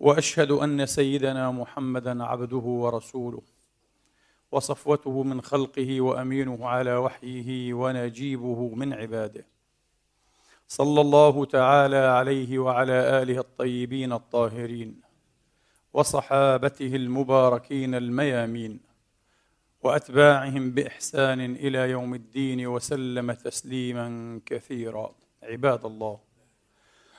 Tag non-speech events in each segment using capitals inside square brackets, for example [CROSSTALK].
وأشهد أن سيدنا محمدا عبده ورسوله وصفوته من خلقه وأمينه على وحيه ونجيبه من عباده. صلى الله تعالى عليه وعلى آله الطيبين الطاهرين وصحابته المباركين الميامين وأتباعهم بإحسان إلى يوم الدين وسلم تسليما كثيرا. عباد الله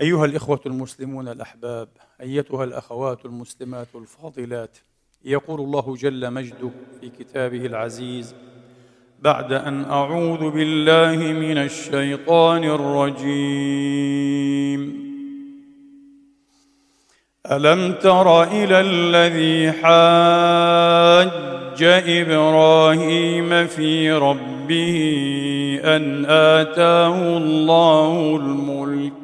أيها الإخوة المسلمون الأحباب أيتها الأخوات المسلمات الفاضلات يقول الله جل مجده في كتابه العزيز بعد أن أعوذ بالله من الشيطان الرجيم. ألم تر إلى الذي حاج إبراهيم في ربه أن آتاه الله الملك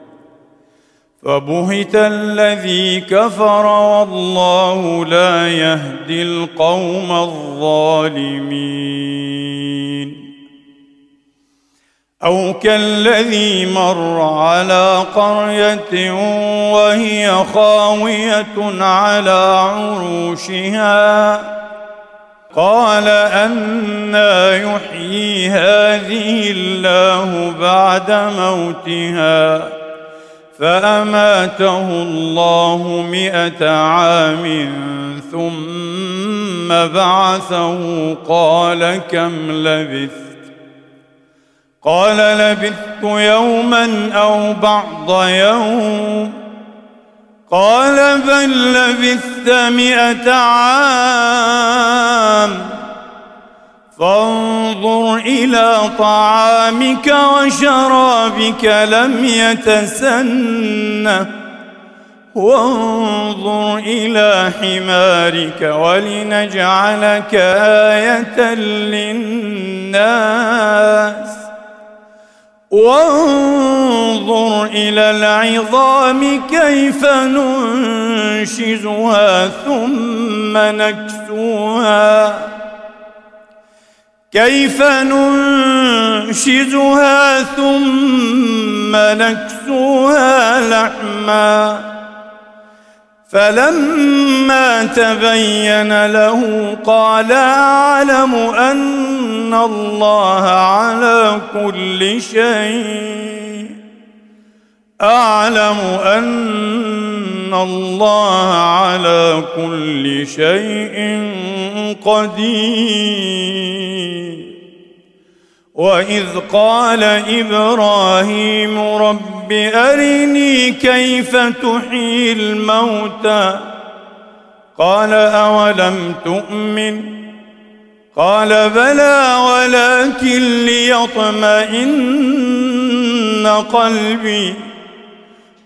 فبهت الذي كفر والله لا يهدي القوم الظالمين. أو كالذي مر على قرية وهي خاوية على عروشها قال أنا يحيي هذه الله بعد موتها. فأماته الله مائه عام ثم بعثه. قال كم لبثت؟ قال لبثت يوما أو بعض يوم. قال بل لبثت مائه عام. فانظر إلى طعامك وشرابك لم يتسنه وانظر إلى حمارك ولنجعلك آية للناس. وانظر إلى العظام كيف ننشزها ثم نكسوها. كيف ننشزها ثم نكسوها لحما فلما تبين له قال أعلم أن الله على كل شيء أعلم أن الله على كل شيء قدير. واذ قال إبراهيم رب ارني كيف تحيي الموتى؟ قال اولم تؤمن؟ قال بلى ولكن ليطمئن قلبي.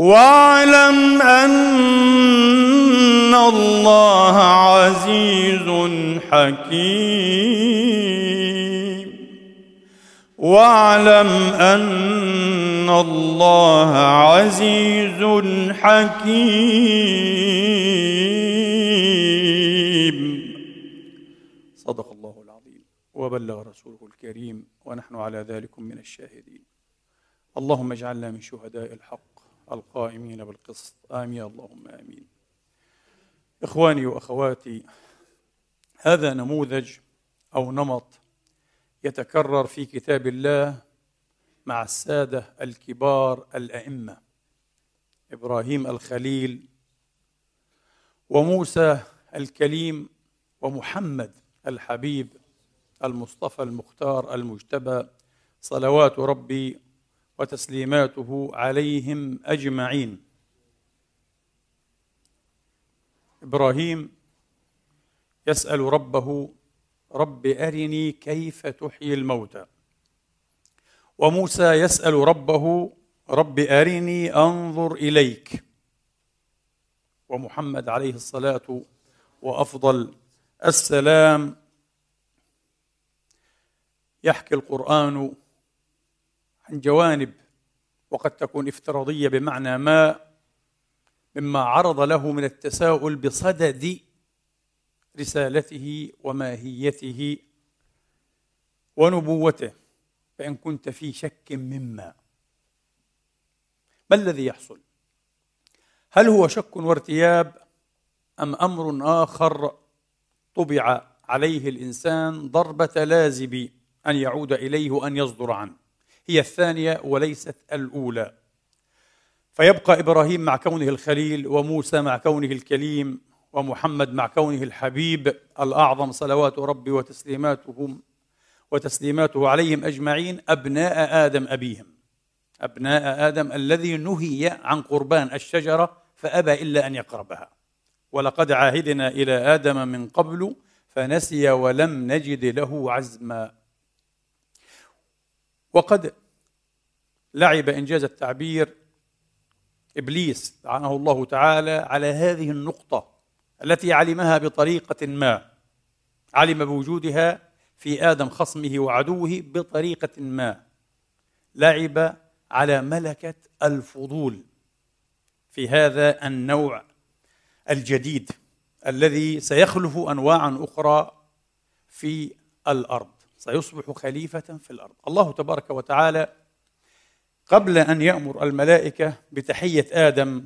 واعلم أن الله عزيز حكيم. واعلم أن الله عزيز حكيم. صدق الله العظيم. وبلغ رسوله الكريم ونحن على ذلك من الشاهدين. اللهم اجعلنا من شهداء الحق. القائمين بالقسط. آمين. اللهم آمين. إخواني وأخواتي هذا نموذج أو نمط يتكرر في كتاب الله مع السادة الكبار الأئمة إبراهيم الخليل وموسى الكليم ومحمد الحبيب المصطفى المختار المجتبى. صلوات ربي وتسليماته عليهم أجمعين. إبراهيم يسأل ربه رب أرني كيف تحيي الموتى؟ وموسى يسأل ربه رب أرني أنظر إليك. ومحمد عليه الصلاة وأفضل السلام. يحكي القرآن عن جوانب وقد تكون افتراضية بمعنى ما مما عرض له من التساؤل بصدد رسالته وماهيته ونبوته فإن كنت في شك مما. ما الذي يحصل؟ هل هو شك وارتياب أم أمر آخر طبع عليه الإنسان ضربة لازم أن يعود إليه وأن يصدر عنه؟ هي الثانية وليست الأولى. فيبقى إبراهيم مع كونه الخليل وموسى مع كونه الكليم ومحمد مع كونه الحبيب الأعظم صلوات ربي وتسليماتهم وتسليماته عليهم أجمعين أبناء آدم أبيهم. أبناء آدم الذي نهي عن قربان الشجرة فأبى إلا أن يقربها. ولقد عاهدنا إلى آدم من قبل فنسي ولم نجد له عزما. وقد لعب إنجاز التعبير إبليس لعنه الله تعالى على هذه النقطة التي علمها بطريقة ما. علم بوجودها في آدم خصمه وعدوه بطريقة ما. لعب على ملكة الفضول. في هذا النوع الجديد الذي سيخلف انواعا أخرى في الأرض. سيصبح خليفة في الأرض. الله تبارك وتعالى قبل أن يأمر الملائكة بتحية آدم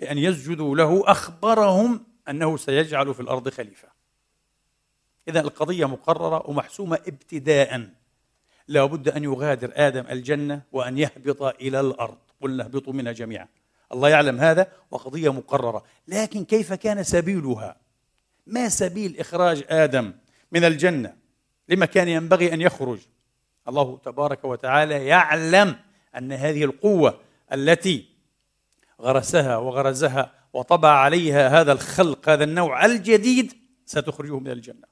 بأن يسجدوا له أخبرهم أنه سيجعل في الأرض خليفة. إذا القضية مقررة ومحسومة ابتداء. لا بد أن يغادر آدم الجنة وأن يهبط إلى الأرض. قلنا اهبطوا منها جميعا. الله يعلم هذا وقضية مقررة. لكن كيف كان سبيلها؟ ما سبيل إخراج آدم من الجنة؟ لما كان ينبغي أن يخرج. الله تبارك وتعالى يعلم أن هذه القوة التي غرسها وغرزها وطبع عليها هذا الخلق هذا النوع الجديد ستخرجه من الجنة.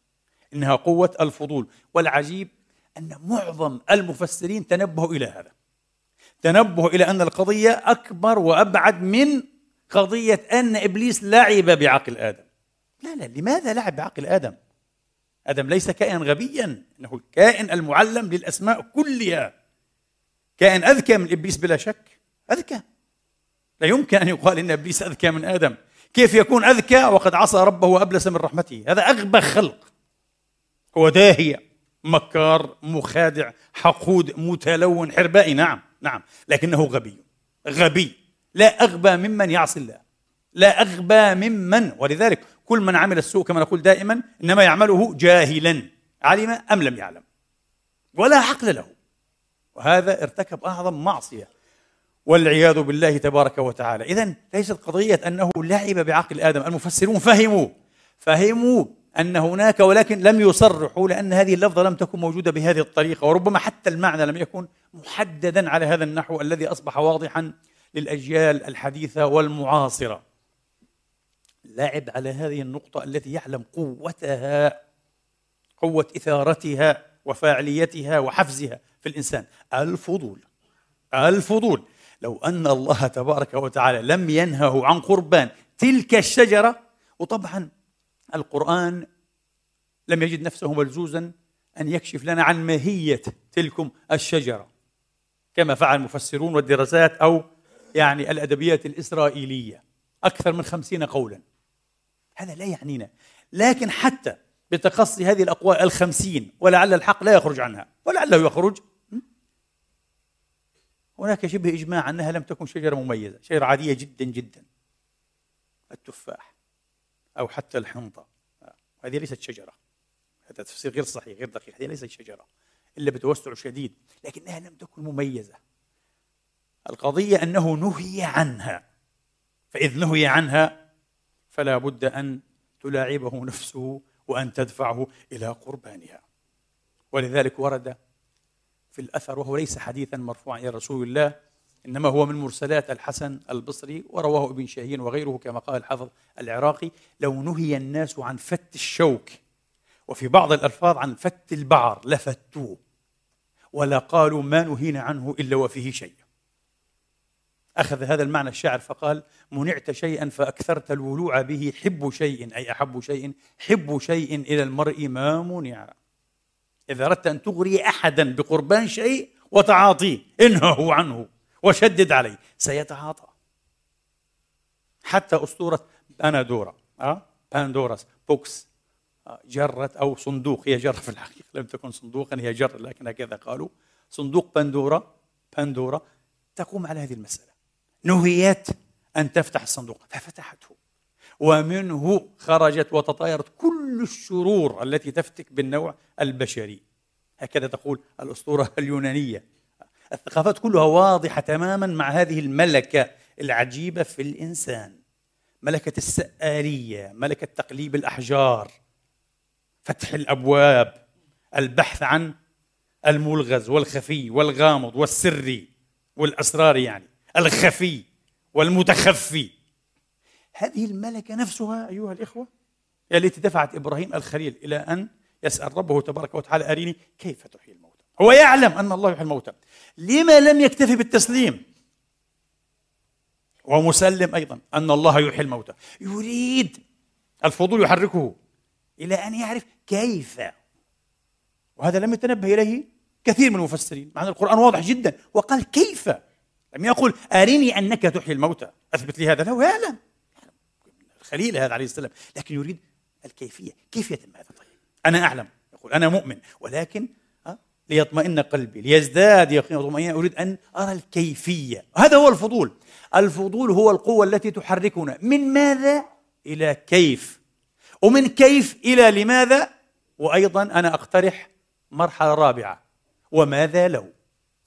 إنها قوة الفضول. والعجيب أن معظم المفسرين تنبهوا إلى هذا. تنبهوا إلى أن القضية أكبر وأبعد من قضية أن إبليس لعب بعقل آدم. لا لا لماذا لعب بعقل آدم؟ آدم ليس كائنا غبيا إنه الكائن المعلم للأسماء كلها. كائن أذكى من إبليس بلا شك. أذكى. لا يمكن أن يقال إن إبليس أذكى من آدم. كيف يكون أذكى؟ وقد عصى ربه وأبلس من رحمته. هذا أغبى خلق. هو داهية مكار مخادع حقود متلون حربائي. نعم نعم. لكنه غبي. غبي. لا أغبى ممن يعصي الله. لا أغبى ممن. ولذلك كل من عمل السوء كما نقول دائما إنما يعمله جاهلا. علم أم لم يعلم؟ ولا عقل له. وهذا ارتكب أعظم معصية والعياذ بالله تبارك وتعالى. إذا ليست قضية أنه لعب بعقل آدم المفسرون فهموا فهموا أن هناك ولكن لم يصرحوا لأن هذه اللفظة لم تكن موجودة بهذه الطريقة وربما حتى المعنى لم يكن محددا على هذا النحو الذي أصبح واضحا للأجيال الحديثة والمعاصرة. لعب على هذه النقطة التي يعلم قوتها قوة إثارتها وفاعليتها وحفزها في الإنسان. الفضول. الفضول. لو أن الله تبارك وتعالى لم ينهه عن قربان تلك الشجرة وطبعا القرآن لم يجد نفسه ملزوزا أن يكشف لنا عن ماهية تلكم الشجرة. كما فعل المفسرون والدراسات أو يعني الأدبيات الإسرائيلية. أكثر من خمسين قولا. هذا لا يعنينا. لكن حتى بتقصي هذه الأقوال الخمسين ولعل الحق لا يخرج عنها ولعله يخرج. هناك شبه إجماع أنها لم تكن شجرة مميزة شجرة عادية جدا جدا. التفاح أو حتى الحنطة. هذه ليست شجرة. هذا تفسير غير صحيح غير دقيق هذه ليست شجرة إلا بتوسع شديد لكنها لم تكن مميزة. القضية أنه نهي عنها. فإذ نهي عنها فلا بد أن تلاعبه نفسه وأن تدفعه إلى قربانها. ولذلك ورد في الأثر وهو ليس حديثا مرفوعا إلى رسول الله إنما هو من مرسلات الحسن البصري ورواه ابن شاهين وغيره كما قال الحافظ العراقي لو نهي الناس عن فت الشوك وفي بعض الألفاظ عن فت البعر لفتوه ولا قالوا ما نهينا عنه إلا وفيه شيء. أخذ هذا المعنى الشاعر فقال منعت شيئا فأكثرت الولوع به حب شيء أي أحب شيء حب شيء إلى المرء ما منع. إذا أردت أن تغري أحدا بقربان شيء وتعاطيه انهه عنه وشدد عليه سيتعاطى. حتى أسطورة بانادورا أه؟ Pandora's box آه، جرة أو صندوق هي جرة في الحقيقة لم تكن صندوقا هي جرة لكن هكذا قالوا. صندوق باندورا باندورا تقوم على هذه المسألة. نهيت أن تفتح الصندوق. ففتحته. ومنه خرجت وتطايرت كل الشرور التي تفتك بالنوع البشري. هكذا تقول الأسطورة [LAUGHS] اليونانية. الثقافات كلها واضحة تماما مع هذه الملكة العجيبة في الإنسان. ملكة السآلية ملكة تقليب الأحجار فتح الأبواب البحث عن الملغز والخفي والغامض والسري والأسرار يعني. الخفي والمتخفي. هذه الملكة نفسها أيها الإخوة التي دفعت إبراهيم الخليل إلى أن يسأل ربه تبارك وتعالى أريني كيف تحيي الموتى؟ هو يعلم أن الله يحيي الموتى. لما لم يكتفي بالتسليم؟ ومسلم أيضا أن الله يحيي الموتى. يريد الفضول يحركه إلى أن يعرف كيف. وهذا لم يتنبه إليه كثير من المفسرين مع أن القرآن واضح جدا. وقال كيف؟ لم يقل أرني أنك تحيي الموتى. أثبت لي هذا لا. هو يعلم الخليل هذا عليه السلام. لكن يريد الكيفية. كيف يتم هذا؟ طيب. أنا أعلم. يقول أنا مؤمن. ولكن ليطمئن قلبي. ليزداد يقين وطمأنينة أريد أن أرى الكيفية. هذا هو الفضول. الفضول هو القوة التي تحركنا. من ماذا إلى كيف؟ ومن كيف إلى لماذا؟ وأيضا أنا أقترح مرحلة رابعة. وماذا لو؟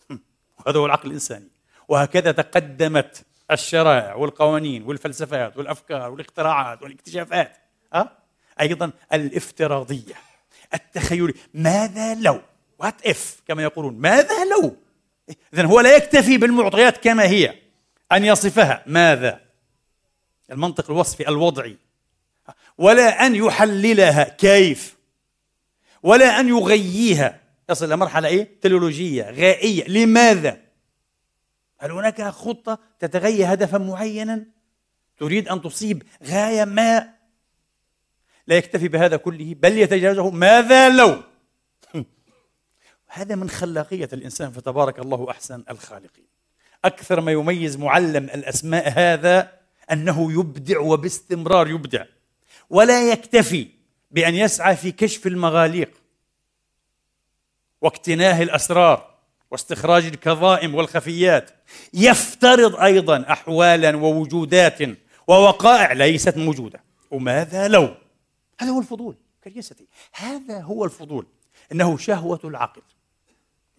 [LAUGHS] هذا هو العقل الإنساني. وهكذا تقدمت الشرائع والقوانين والفلسفات والأفكار والاختراعات والاكتشافات أه؟ أيضا الافتراضية التخيلي ماذا لو؟ وات اف كما يقولون. ماذا لو؟ اذا هو لا يكتفي بالمعطيات كما هي. أن يصفها. ماذا؟ المنطق الوصفي الوضعي. ولا أن يحللها. كيف؟ ولا أن يغييها. يصل إلى مرحلة إيه؟ تلولوجية غائية. لماذا؟ هل هناك خطة تتغيى هدفا معينا؟ تريد أن تصيب غاية ما؟ لا يكتفي بهذا كله بل يتجاوزه ماذا لو؟ [LAUGHS] هذا من خلاقية الإنسان فتبارك الله أحسن الخالقين. أكثر ما يميز معلم الأسماء هذا أنه يبدع وباستمرار يبدع ولا يكتفي بأن يسعى في كشف المغاليق واكتناه الأسرار. واستخراج الكظائم والخفيات. يفترض أيضا احوالا ووجودات ووقائع ليست موجودة. وماذا لو؟ هذا هو الفضول كريستي. هذا هو الفضول. إنه شهوة العقل.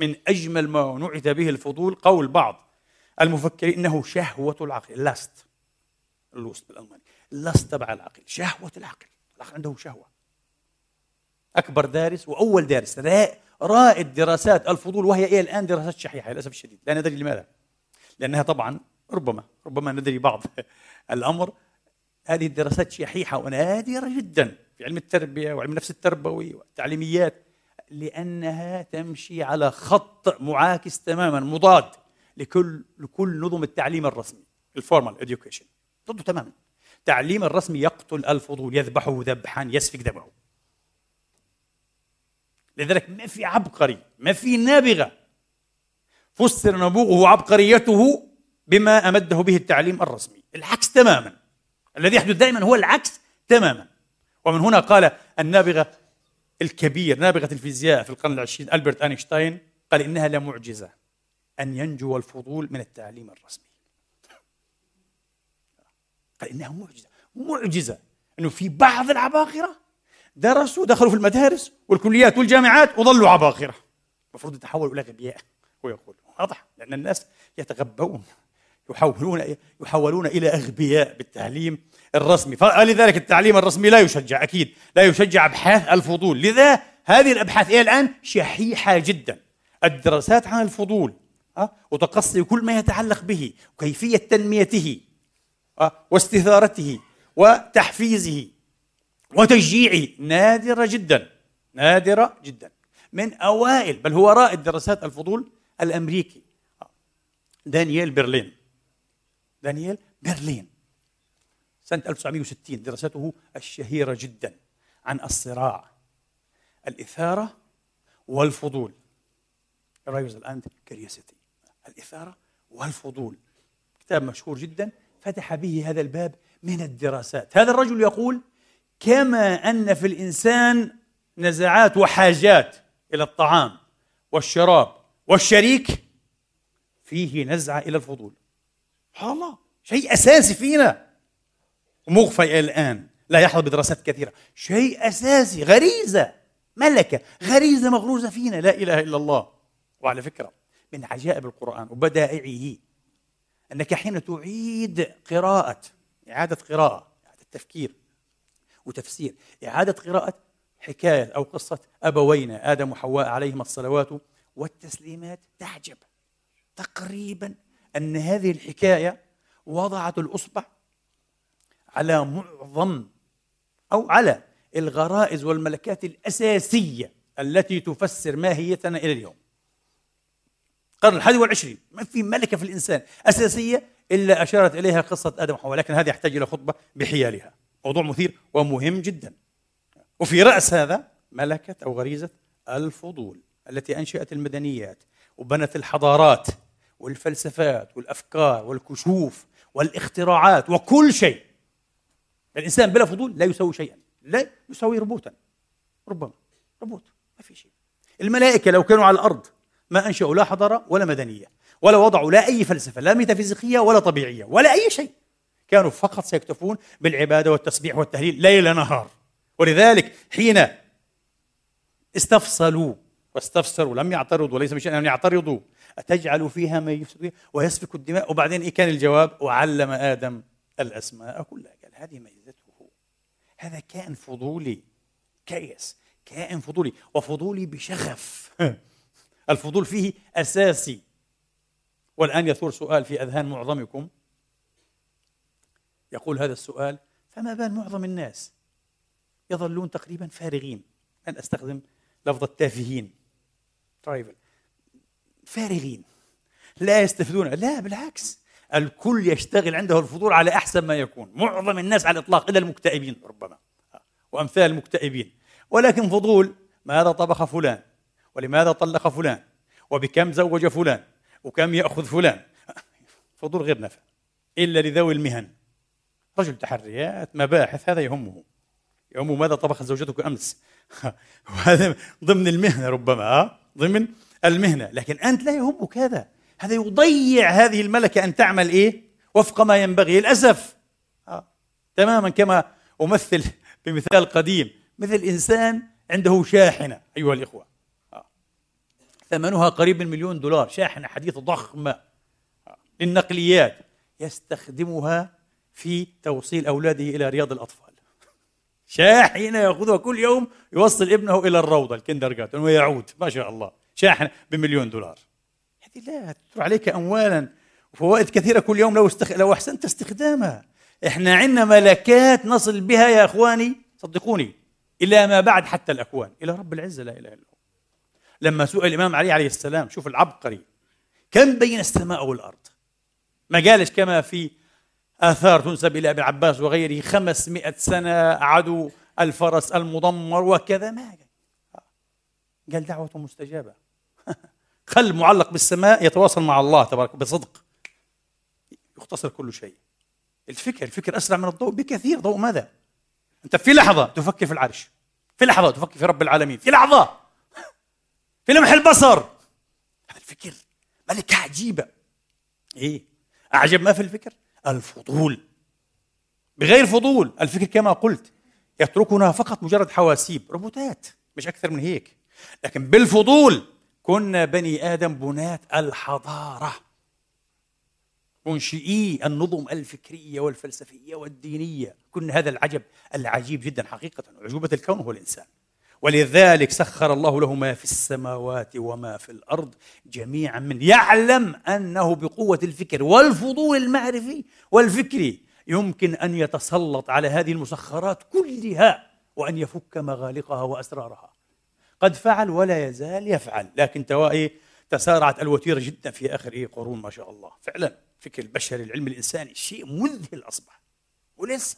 من أجمل ما نعت به الفضول قول بعض المفكرين إنه شهوة العقل. لاست ال Lust بالألماني. Lust تبع العقل. شهوة العقل. العقل عنده شهوة. أكبر دارس وأول دارس. رائد دراسات الفضول وهي إلى الآن دراسات شحيحة للأسف الشديد. لا ندري لماذا. لأنها طبعا ربما ربما ندري بعض [LAUGHS] الأمر. هذه الدراسات شحيحة ونادرة جدا في علم التربية وعلم النفس التربوي والتعليميات لأنها تمشي على خط معاكس تماما مضاد لكل لكل نظم التعليم الرسمي الفورمال education. ضده تماما. التعليم الرسمي يقتل الفضول يذبحه ذبحا يسفك دمه لذلك ما في عبقري ما في نابغة. فسر نبوغه وعبقريته بما أمده به التعليم الرسمي. العكس تماما. الذي يحدث دائما هو العكس تماما. ومن هنا قال النابغة الكبير نابغة الفيزياء في القرن العشرين ألبرت أينشتاين قال إنها لمعجزة. أن ينجو الفضول من التعليم الرسمي. قال إنها معجزة. معجزة. أنه في بعض العباقرة درسوا دخلوا في المدارس والكليات والجامعات وظلوا عباقرة. المفروض يتحولوا إلى غبياء ويقول واضح لأن الناس يتغبون يحولون يحولون إلى أغبياء بالتعليم الرسمي. فلذلك التعليم الرسمي لا يشجع أكيد لا يشجع أبحاث الفضول. لذا هذه الأبحاث إلى الآن شحيحة جدا. الدراسات عن الفضول وتقصي كل ما يتعلق به وكيفية تنميته واستثارته وتحفيزه. وتشجيعه نادرة جدا. نادرة جدا. من أوائل بل هو رائد دراسات الفضول الأمريكي. دانييل برلين دانييل برلين سنة 1960 دراسته الشهيرة جدا عن الصراع الإثارة والفضول. Arousal and Curiosity. الإثارة والفضول. كتاب مشهور جدا. فتح به هذا الباب من الدراسات. هذا الرجل يقول كما أن في الإنسان نزعات وحاجات إلى الطعام والشراب والشريك فيه نزعة إلى الفضول. سبحان الله. شيء أساسي فينا. ومغفى إلى الآن. لا يحظى بدراسات كثيرة. شيء أساسي. غريزة ملكة. غريزة مغروزة فينا. لا إله إلا الله. وعلى فكرة من عجائب القرآن وبدائعه أنك حين تعيد قراءة إعادة قراءة إعادة تفكير وتفسير. إعادة قراءة حكاية أو قصة أبوينا آدم وحواء عليهما الصلوات والتسليمات تعجب. تقريبا أن هذه الحكاية وضعت الأصبع على معظم أو على الغرائز والملكات الأساسية التي تفسر ماهيتنا إلى اليوم. القرن الحادي والعشرين ما في ملكة في الإنسان أساسية إلا أشارت إليها قصة آدم وحواء لكن هذه يحتاج إلى خطبة بحيالها. موضوع مثير ومهم جدا. وفي رأس هذا ملكة أو غريزة الفضول التي أنشأت المدنيات وبنت الحضارات والفلسفات والأفكار والكشوف والاختراعات وكل شيء. الإنسان بلا فضول لا يسوي شيئا لا يسوي ربوتا ربما ربوت ما في شيء. الملائكة لو كانوا على الأرض ما أنشأوا لا حضارة ولا مدنية ولا وضعوا لا أي فلسفة لا ميتافيزيقية ولا طبيعية ولا أي شيء. كانوا فقط سيكتفون بالعبادة والتسبيح والتهليل ليل نهار. ولذلك حين استفصلوا واستفسروا لم يعترضوا وليس بشأن أن يعترضوا أتجعل فيها ما يفسد فيها؟ ويسفك الدماء. وبعدين إيه كان الجواب؟ وعلم آدم الأسماء كلها. قال هذه ميزته هذا كائن فضولي. كيس. كائن فضولي. وفضولي بشغف. [LAUGHS] الفضول فيه أساسي. والآن يثور سؤال في أذهان معظمكم. يقول هذا السؤال فما بال معظم الناس يظلون تقريبا فارغين أن أستخدم لفظ التافهين. ترايفل فارغين لا يستفيدون. لا بالعكس الكل يشتغل عنده الفضول على أحسن ما يكون. معظم الناس على الإطلاق إلا المكتئبين ربما وأمثال المكتئبين. ولكن فضول ماذا طبخ فلان؟ ولماذا طلق فلان؟ وبكم زوج فلان؟ وكم يأخذ فلان؟ [LAUGHS] فضول غير نفع إلا لذوي المهن. رجل تحريات مباحث هذا يهمه. يهمه ماذا طبخت زوجتك أمس [LAUGHS] وهذا ضمن المهنة ربما ضمن المهنة. لكن أنت لا يهمك هذا. هذا يضيع هذه الملكة أن تعمل إيه؟ وفق ما ينبغي للأسف. آه. تماما كما أمثل بمثال قديم. مثل إنسان عنده شاحنة أيها الإخوة. آه. ثمنها قريب من مليون دولار. شاحنة حديثة ضخمة. آه. للنقليات. يستخدمها في توصيل أولاده إلى رياض الأطفال. شاحنة يأخذها كل يوم يوصل ابنه إلى الروضة الكندر ويعود ما شاء الله. شاحنة بمليون دولار. هذه لا تدر عليك أموالا. وفوائد كثيرة كل يوم لو, استخ... لو أحسنت استخدامها. إحنا عندنا ملكات نصل بها يا أخواني. صدقوني إلى ما بعد حتى الأكوان. إلى رب العزة لا إله إلا هو لما سئل الإمام علي عليه السلام شوف العبقري كم بين السماء والأرض؟ ما قالش كما في آثار تنسب إلى أبي العباس وغيره خمسمائة سنة عدو الفرس المدمر وكذا ما قال. دعوة مستجابة. [LAUGHS] قلب معلق بالسماء يتواصل مع الله تبارك بصدق. يختصر كل شيء. الفكر الفكر أسرع من الضوء بكثير. ضوء ماذا؟ أنت في لحظة تفكر في العرش. في لحظة تفكر في رب العالمين. في لحظة! [LAUGHS] في لمح البصر! هذا الفكر ملكة عجيبة. إيه؟ أعجب ما في الفكر؟ الفضول. بغير فضول. الفكر كما قلت يتركنا فقط مجرد حواسيب روبوتات مش أكثر من هيك. لكن بالفضول كنا بني آدم بناة الحضارة. منشئي النظم الفكرية والفلسفية والدينية. كنا هذا العجب العجيب جدا حقيقة عجوبة الكون هو الإنسان. ولذلك سخر الله له ما في السماوات وما في الأرض جميعا من يعلم أنه بقوة الفكر والفضول المعرفي والفكري يمكن أن يتسلط على هذه المسخرات كلها وأن يفك مغالقها وأسرارها. قد فعل ولا يزال يفعل لكن توائي تسارعت الوتيرة جدا في آخر إيه قرون ما شاء الله. فعلا فكر البشري العلم الإنساني شيء مذهل اصبح ولسه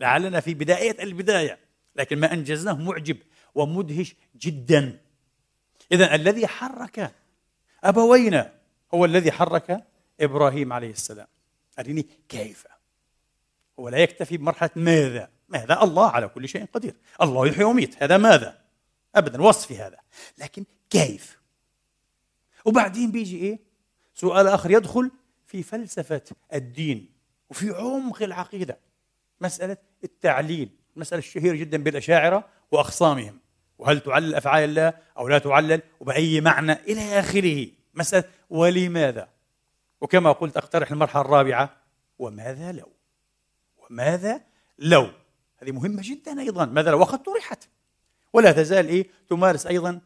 لعلنا في بداية البداية. لكن ما أنجزناه معجب ومدهش جدا. اذا الذي حرك ابوينا هو الذي حرك إبراهيم عليه السلام. ارني كيف؟ هو لا يكتفي بمرحلة ماذا؟ ماذا؟ الله على كل شيء قدير. الله يحيي ويميت. هذا ماذا؟ ابدا وصف هذا. لكن كيف؟ وبعدين بيجي إيه؟ سؤال آخر يدخل في فلسفة الدين وفي عمق العقيدة. مسألة التعليل. المساله الشهيره جدا بالأشاعرة وأخصامهم. وهل تعلل أفعال الله أو لا تعلل؟ وبأي معنى؟ إلى آخره. مسألة ولماذا؟ وكما قلت أقترح المرحلة الرابعة وماذا لو؟ وماذا لو؟ هذه مهمة جدا أيضا. ماذا لو؟ وقد طرحت. ولا تزال إيه تمارس أيضا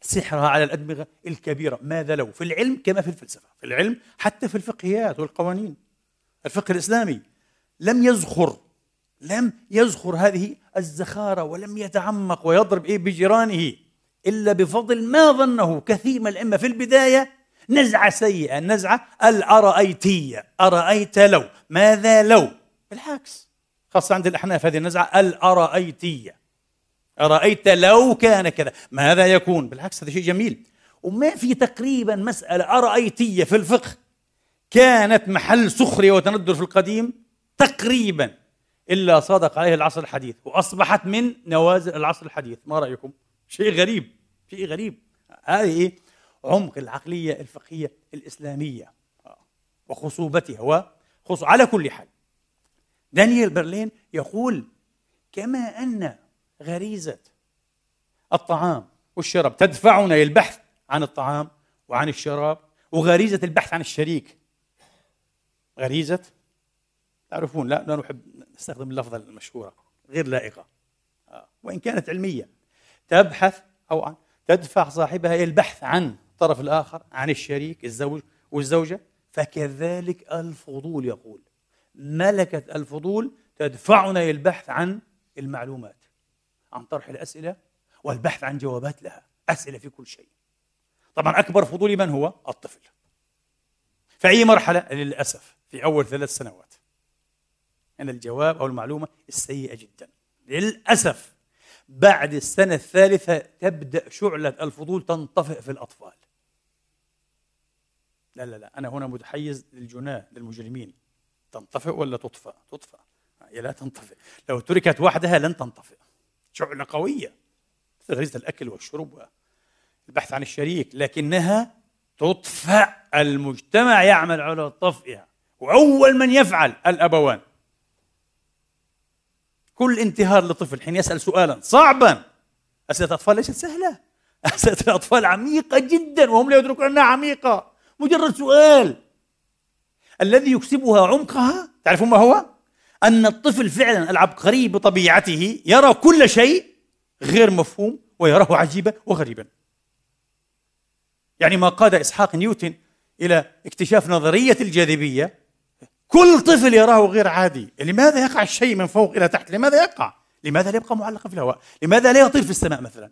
سحرها على الأدمغة الكبيرة. ماذا لو؟ في العلم كما في الفلسفة. في العلم حتى في الفقهيات والقوانين. الفقه الإسلامي لم يزخر لم يزخر هذه الزخارة ولم يتعمق ويضرب إيه بجيرانه إلا بفضل ما ظنه كثير من الأئمة في البداية نزعة سيئة النزعة الأرأيتية. أرأيت لو؟ ماذا لو؟ بالعكس. خاصة عند الأحناف هذه النزعة الأرأيتية. أرأيت لو كان كذا؟ ماذا يكون؟ بالعكس هذا شيء جميل. وما في تقريبا مسألة أرأيتية في الفقه كانت محل سخرية وتندر في القديم تقريبا. إلا صادق عليه العصر الحديث وأصبحت من نوازل العصر الحديث ما رأيكم؟ شيء غريب شيء غريب هذه إيه؟ عمق العقلية الفقهية الإسلامية وخصوبتها وخص... على كل حال دانيال برلين يقول كما أن غريزة الطعام والشراب تدفعنا للبحث عن الطعام وعن الشراب وغريزة البحث عن الشريك غريزة تعرفون لا لا نحب نستخدم اللفظة المشهورة غير لائقة. آه، وإن كانت علمية تبحث أو تدفع صاحبها إلى البحث عن الطرف الآخر عن الشريك الزوج والزوجة فكذلك الفضول يقول. ملكة الفضول تدفعنا إلى البحث عن المعلومات عن طرح الأسئلة والبحث عن جوابات لها أسئلة في كل شيء. طبعا أكبر فضول من هو؟ الطفل. في أي مرحلة؟ للأسف في أول ثلاث سنوات. أن الجواب أو المعلومة السيئة جدا. للأسف بعد السنة الثالثة تبدأ شعلة الفضول تنطفئ في الأطفال. لا لا لا أنا هنا متحيز للجناة للمجرمين. تنطفئ ولا تطفأ تطفأ هي لا تنطفئ. لو تركت وحدها لن تنطفئ. شعلة قوية. غريزة الأكل والشرب البحث عن الشريك لكنها تطفأ المجتمع يعمل على طفئها. وأول من يفعل الأبوان. كل انتهار لطفل حين يسأل سؤالا صعبا. أسئلة الأطفال ليست سهلة. [LAUGHS] أسئلة الأطفال عميقة جدا وهم لا يدركون أنها عميقة. مجرد سؤال. الذي يكسبها عمقها تعرفون ما هو؟ أن الطفل فعلا العبقري بطبيعته يرى كل شيء غير مفهوم ويراه عجيبا وغريبا. يعني ما قاد إسحاق نيوتن إلى اكتشاف نظرية الجاذبية كل طفل يراه غير عادي. لماذا يقع الشيء من فوق إلى تحت؟ لماذا يقع؟ لماذا لا يبقى معلقا في الهواء؟ لماذا لا يطير في السماء مثلا؟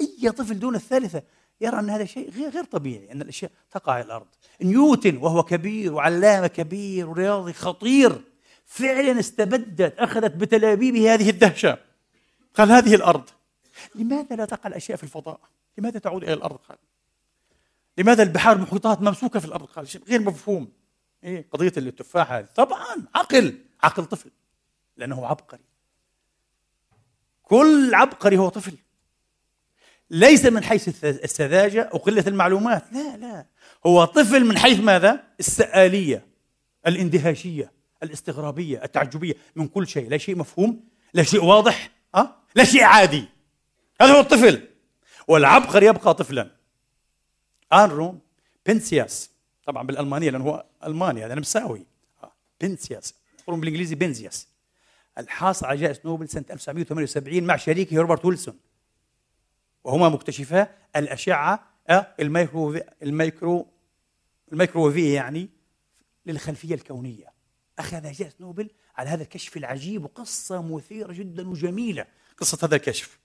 أي طفل دون الثالثة يرى أن هذا شيء غير غير طبيعي أن الأشياء تقع على الأرض. نيوتن وهو كبير وعلامة كبير ورياضي خطير فعلا استبدت أخذت بتلابيبه هذه الدهشة. قال هذه الأرض. لماذا لا تقع الأشياء في الفضاء؟ لماذا تعود إلى الأرض؟ قال. لماذا البحار المحيطات ممسوكة في الأرض؟ قال. شيء غير مفهوم. إيه؟ قضية التفاح هذه. طبعا عقل عقل طفل لأنه عبقري. كل عبقري هو طفل. ليس من حيث السذاجة أو قلة المعلومات. لا لا. هو طفل من حيث ماذا؟ السآلية الاندهاشية الاستغرابية التعجبية. من كل شيء. لا شيء مفهوم لا شيء واضح أه؟ لا شيء عادي. هذا هو الطفل. والعبقري يبقى طفلا. أنرو بنسياس. طبعا بالألمانية لأنه هو ألماني هذا نمساوي. آه. بنسياس يقولون بالإنجليزي بنزياس الحاصل على جائزة نوبل سنة 1978 مع شريكه روبرت ويلسون. وهما مكتشفا الأشعة الميكرو الميكرو الميكروويفية يعني للخلفية الكونية. أخذ جائزة نوبل على هذا الكشف العجيب وقصة مثيرة جدا وجميلة. قصة هذا الكشف.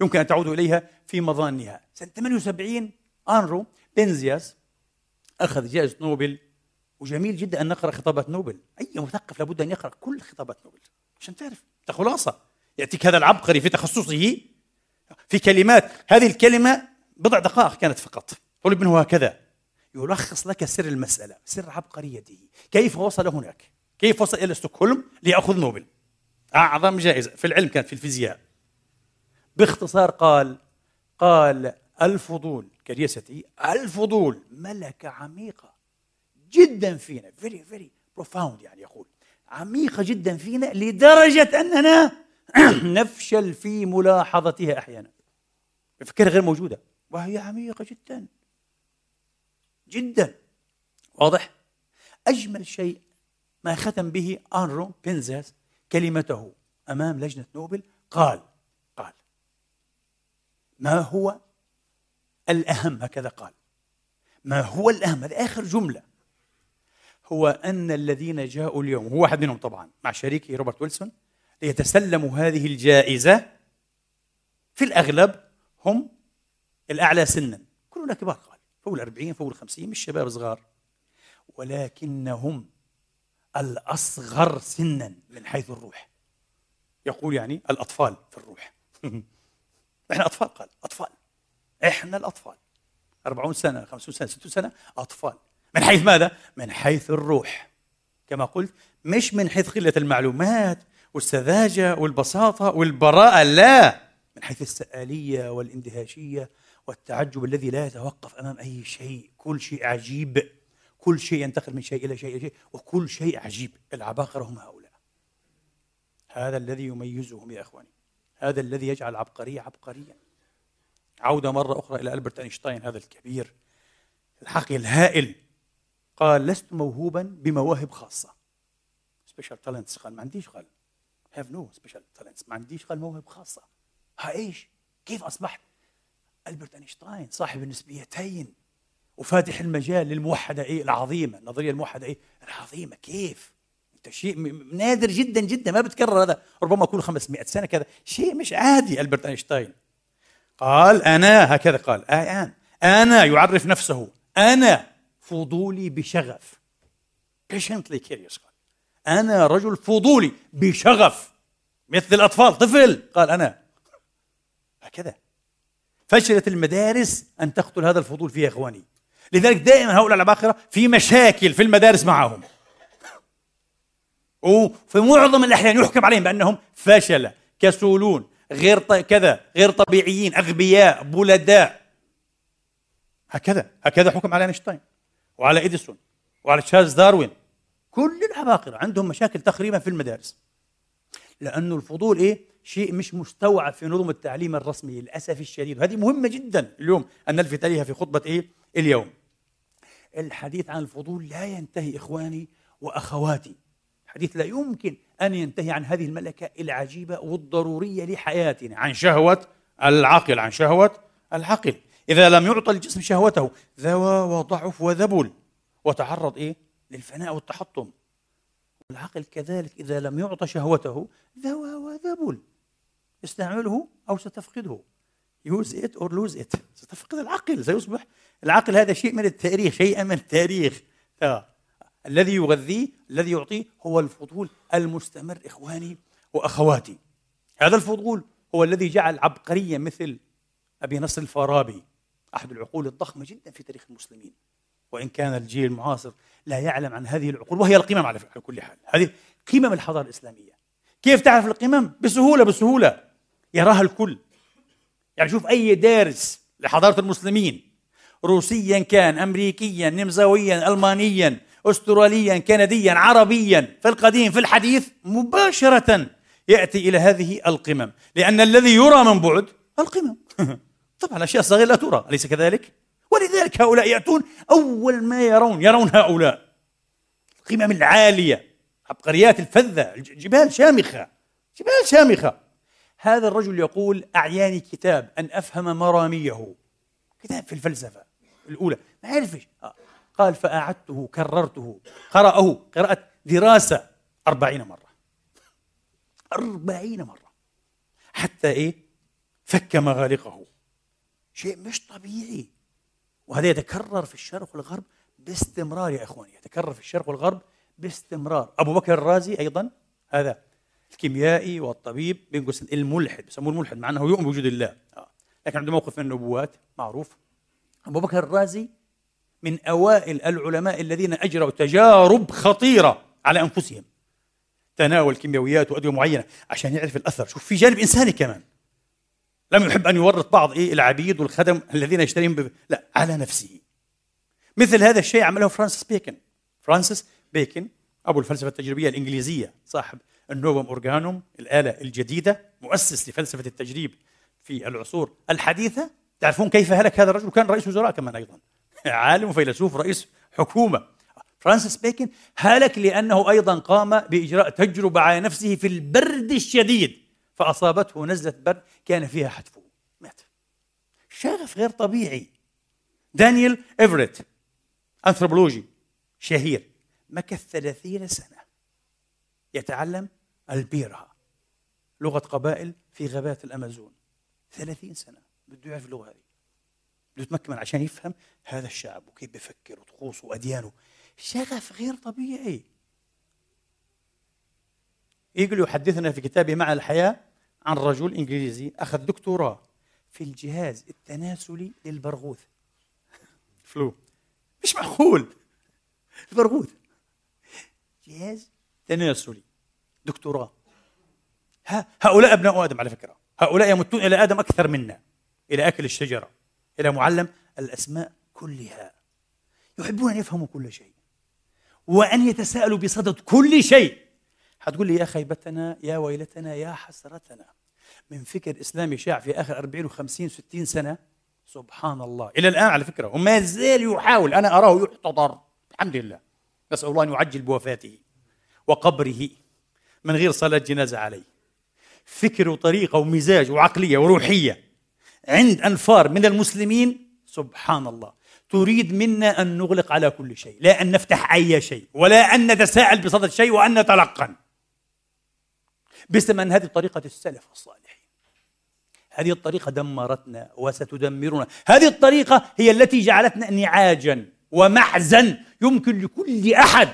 يمكن أن تعودوا إليها في مظانها. سنة 78 أنرو بنزياس أخذ جائزة نوبل. وجميل جدا أن نقرأ خطابات نوبل. أي مثقف لابد أن يقرأ كل خطابات نوبل. عشان تعرف. خلاصة. يأتيك هذا العبقري في تخصصه في كلمات. هذه الكلمة بضع دقائق كانت فقط. طلب منه هكذا. يلخص لك سر المسألة سر عبقريته. كيف وصل هناك؟ كيف وصل إلى ستوكهولم ليأخذ نوبل؟ أعظم جائزة في العلم كانت في الفيزياء. باختصار قال قال الفضول كريستي الفضول ملكة عميقة جدا فينا very very profound يعني يقول عميقة جدا فينا لدرجة أننا [CLEARS THROAT] نفشل في ملاحظتها أحيانا. بفكرها غير موجودة وهي عميقة جدا جدا. واضح؟ أجمل شيء ما ختم به أنرو بنزاس كلمته أمام لجنة نوبل قال قال ما هو الأهم هكذا قال. ما هو الأهم؟ هذه آخر جملة. هو أن الذين جاءوا اليوم هو واحد منهم طبعا مع شريكه روبرت ويلسون ليتسلموا هذه الجائزة. في الأغلب هم الأعلى سنا. كلنا كبار قال. فوق الأربعين فوق الخمسين مش شباب صغار. ولكنهم الأصغر سنا من حيث الروح. يقول يعني الأطفال في الروح. [LAUGHS] إحنا أطفال قال. أطفال. إحنا الأطفال. 40 سنة 50 سنة 60 سنة أطفال. من حيث ماذا؟ من حيث الروح. كما قلت مش من حيث قلة المعلومات والسذاجة والبساطة والبراءة لا. من حيث السآلية والإندهاشية والتعجب الذي لا يتوقف أمام أي شيء. كل شيء عجيب. كل شيء ينتقل من شيء إلى شيء إلى شيء. وكل شيء عجيب. العباقرة هم هؤلاء. هذا الذي يميزهم يا إخواني. هذا الذي يجعل العبقري عبقريا. عودة مرة أخرى إلى ألبرت أينشتاين هذا الكبير الحقيقي الهائل. قال لست موهوبا بمواهب خاصة. special talents قال ما عنديش. قال have no special talents ما عنديش. قال موهبة خاصة. ها إيش؟ كيف أصبحت؟ ألبرت أينشتاين صاحب النسبيتين. وفاتح المجال للموحدة إيه العظيمة. النظرية الموحدة إيه العظيمة. كيف؟ أنت شيء نادر جدا جدا ما بتكرر هذا. ربما كل 500 سنة كذا. شيء مش عادي ألبرت أينشتاين. قال أنا هكذا قال الان أنا يعرف نفسه أنا فضولي بشغف. patiently curious قال أنا رجل فضولي بشغف مثل الأطفال طفل. قال أنا. هكذا. فشلت المدارس أن تقتل هذا الفضول فيها إخواني. لذلك دائما هؤلاء العباقرة في مشاكل في المدارس معهم. وفي معظم الأحيان يحكم عليهم بأنهم فشلة كسولون غير. كذا غير طبيعيين أغبياء بلداء هكذا هكذا حكم على أينشتاين وعلى إديسون وعلى تشارلز داروين كل العباقرة عندهم مشاكل تقريبا في المدارس لأنه الفضول إيه؟ شيء مش مستوعب في نظم التعليم الرسمي للأسف الشديد وهذه مهمة جدا اليوم أن نلفت إليها في خطبة إيه؟ اليوم الحديث عن الفضول لا ينتهي إخواني وأخواتي حديث لا يمكن أن ينتهي عن هذه الملكة العجيبة والضرورية لحياتنا. عن شهوة العقل عن شهوة العقل. إذا لم يعطى الجسم شهوته ذوى وضعف وذبل. وتعرض إيه؟ للفناء والتحطم. العقل كذلك إذا لم يعطى شهوته ذوى وذبل. استعمله أو ستفقده. use it or lose it ستفقد العقل سيصبح العقل هذا شيء من التاريخ شيئا من التاريخ. آه. الذي يغذيه الذي يعطيه هو الفضول المستمر إخواني وأخواتي. هذا الفضول هو الذي جعل عبقريا مثل أبي نصر الفارابي أحد العقول الضخمة جدا في تاريخ المسلمين. وإن كان الجيل المعاصر لا يعلم عن هذه العقول وهي القمم على كل حال. هذه قمم الحضارة الإسلامية. كيف تعرف القمم؟ بسهولة بسهولة. يراها الكل. يعني شوف أي دارس لحضارة المسلمين. روسيا كان أمريكيا نمساويا ألمانيا. أستراليا كنديا عربيا في القديم في الحديث مباشرة يأتي إلى هذه القمم. لأن الذي يرى من بعد القمم. [LAUGHS] طبعا الأشياء الصغيرة لا ترى أليس كذلك؟ ولذلك هؤلاء يأتون أول ما يرون يرون هؤلاء. القمم العالية عبقريات الفذة جبال شامخة جبال شامخة. هذا الرجل يقول أعياني كتاب أن أفهم مراميه. كتاب في الفلسفة الأولى. ما يعرفش. آه. قال فأعدته كررته. قرأه قراءة دراسة أربعين مرة. أربعين مرة. حتى إيه؟ فك مغالقه. شيء مش طبيعي. وهذا يتكرر في الشرق والغرب باستمرار يا إخواني. يتكرر في الشرق والغرب باستمرار. أبو بكر الرازي أيضا هذا الكيميائي والطبيب بين الملحد بيسموه الملحد مع أنه يؤمن بوجود الله. آه. لكن عنده موقف من النبوات معروف. أبو بكر الرازي من أوائل العلماء الذين أجروا تجارب خطيرة على أنفسهم. تناول كيميائيات وأدوية معينة عشان يعرف الأثر. شوف في جانب إنساني كمان. لم يحب أن يورط بعض إيه العبيد والخدم الذين يشترين ب... لا على نفسه. مثل هذا الشيء عمله فرانسيس بيكن. فرانسيس بيكن أبو الفلسفة التجريبية الإنجليزية صاحب ال Novum Organum الآلة الجديدة مؤسس لفلسفة التجريب في العصور الحديثة. تعرفون كيف هلك هذا الرجل؟ كان رئيس وزراء كمان أيضا. عالم وفيلسوف رئيس حكومة. فرانسيس بيكن هلك لأنه أيضا قام بإجراء تجربة على نفسه في البرد الشديد فأصابته نزلة برد كان فيها حتفه مات. شغف غير طبيعي. دانيال إيفريت أنثروبولوجي شهير مكث ثلاثين سنة. يتعلم البيرة لغة قبائل في غابات الأمازون. ثلاثين سنة بده يعرف اللغة هذه. بده يتمكن عشان يفهم هذا الشعب وكيف بفكر وطقوسه وأديانه. شغف غير طبيعي. يقول يحدثنا في كتابه مع الحياة عن رجل إنجليزي أخذ دكتوراه في الجهاز التناسلي للبرغوث. [LAUGHS] فلو. مش معقول. البرغوث. جهاز تناسلي. دكتوراه. هؤلاء أبناء آدم على فكرة. هؤلاء يمتون إلى آدم أكثر منا. إلى أكل الشجرة. إلى معلم الأسماء كلها. يحبون أن يفهموا كل شيء. وأن يتساءلوا بصدد كل شيء. حتقول لي يا خيبتنا يا ويلتنا يا حسرتنا. من فكر إسلامي شاع في آخر 40 و50 60 سنة سبحان الله. إلى الآن على فكرة وما زال يحاول أنا أراه يحتضر. الحمد لله. نسأل الله أن يعجل بوفاته وقبره من غير صلاة جنازة عليه. فكر وطريقة ومزاج وعقلية وروحية. عند أنفار من المسلمين سبحان الله تريد منا أن نغلق على كل شيء لا أن نفتح أي شيء ولا أن نتساءل بصدد شيء وأن نتلقن. باسم أن هذه طريقة السلف الصالحين. هذه الطريقة دمرتنا وستدمرنا. هذه الطريقة هي التي جعلتنا نعاجا ومحزن يمكن لكل أحد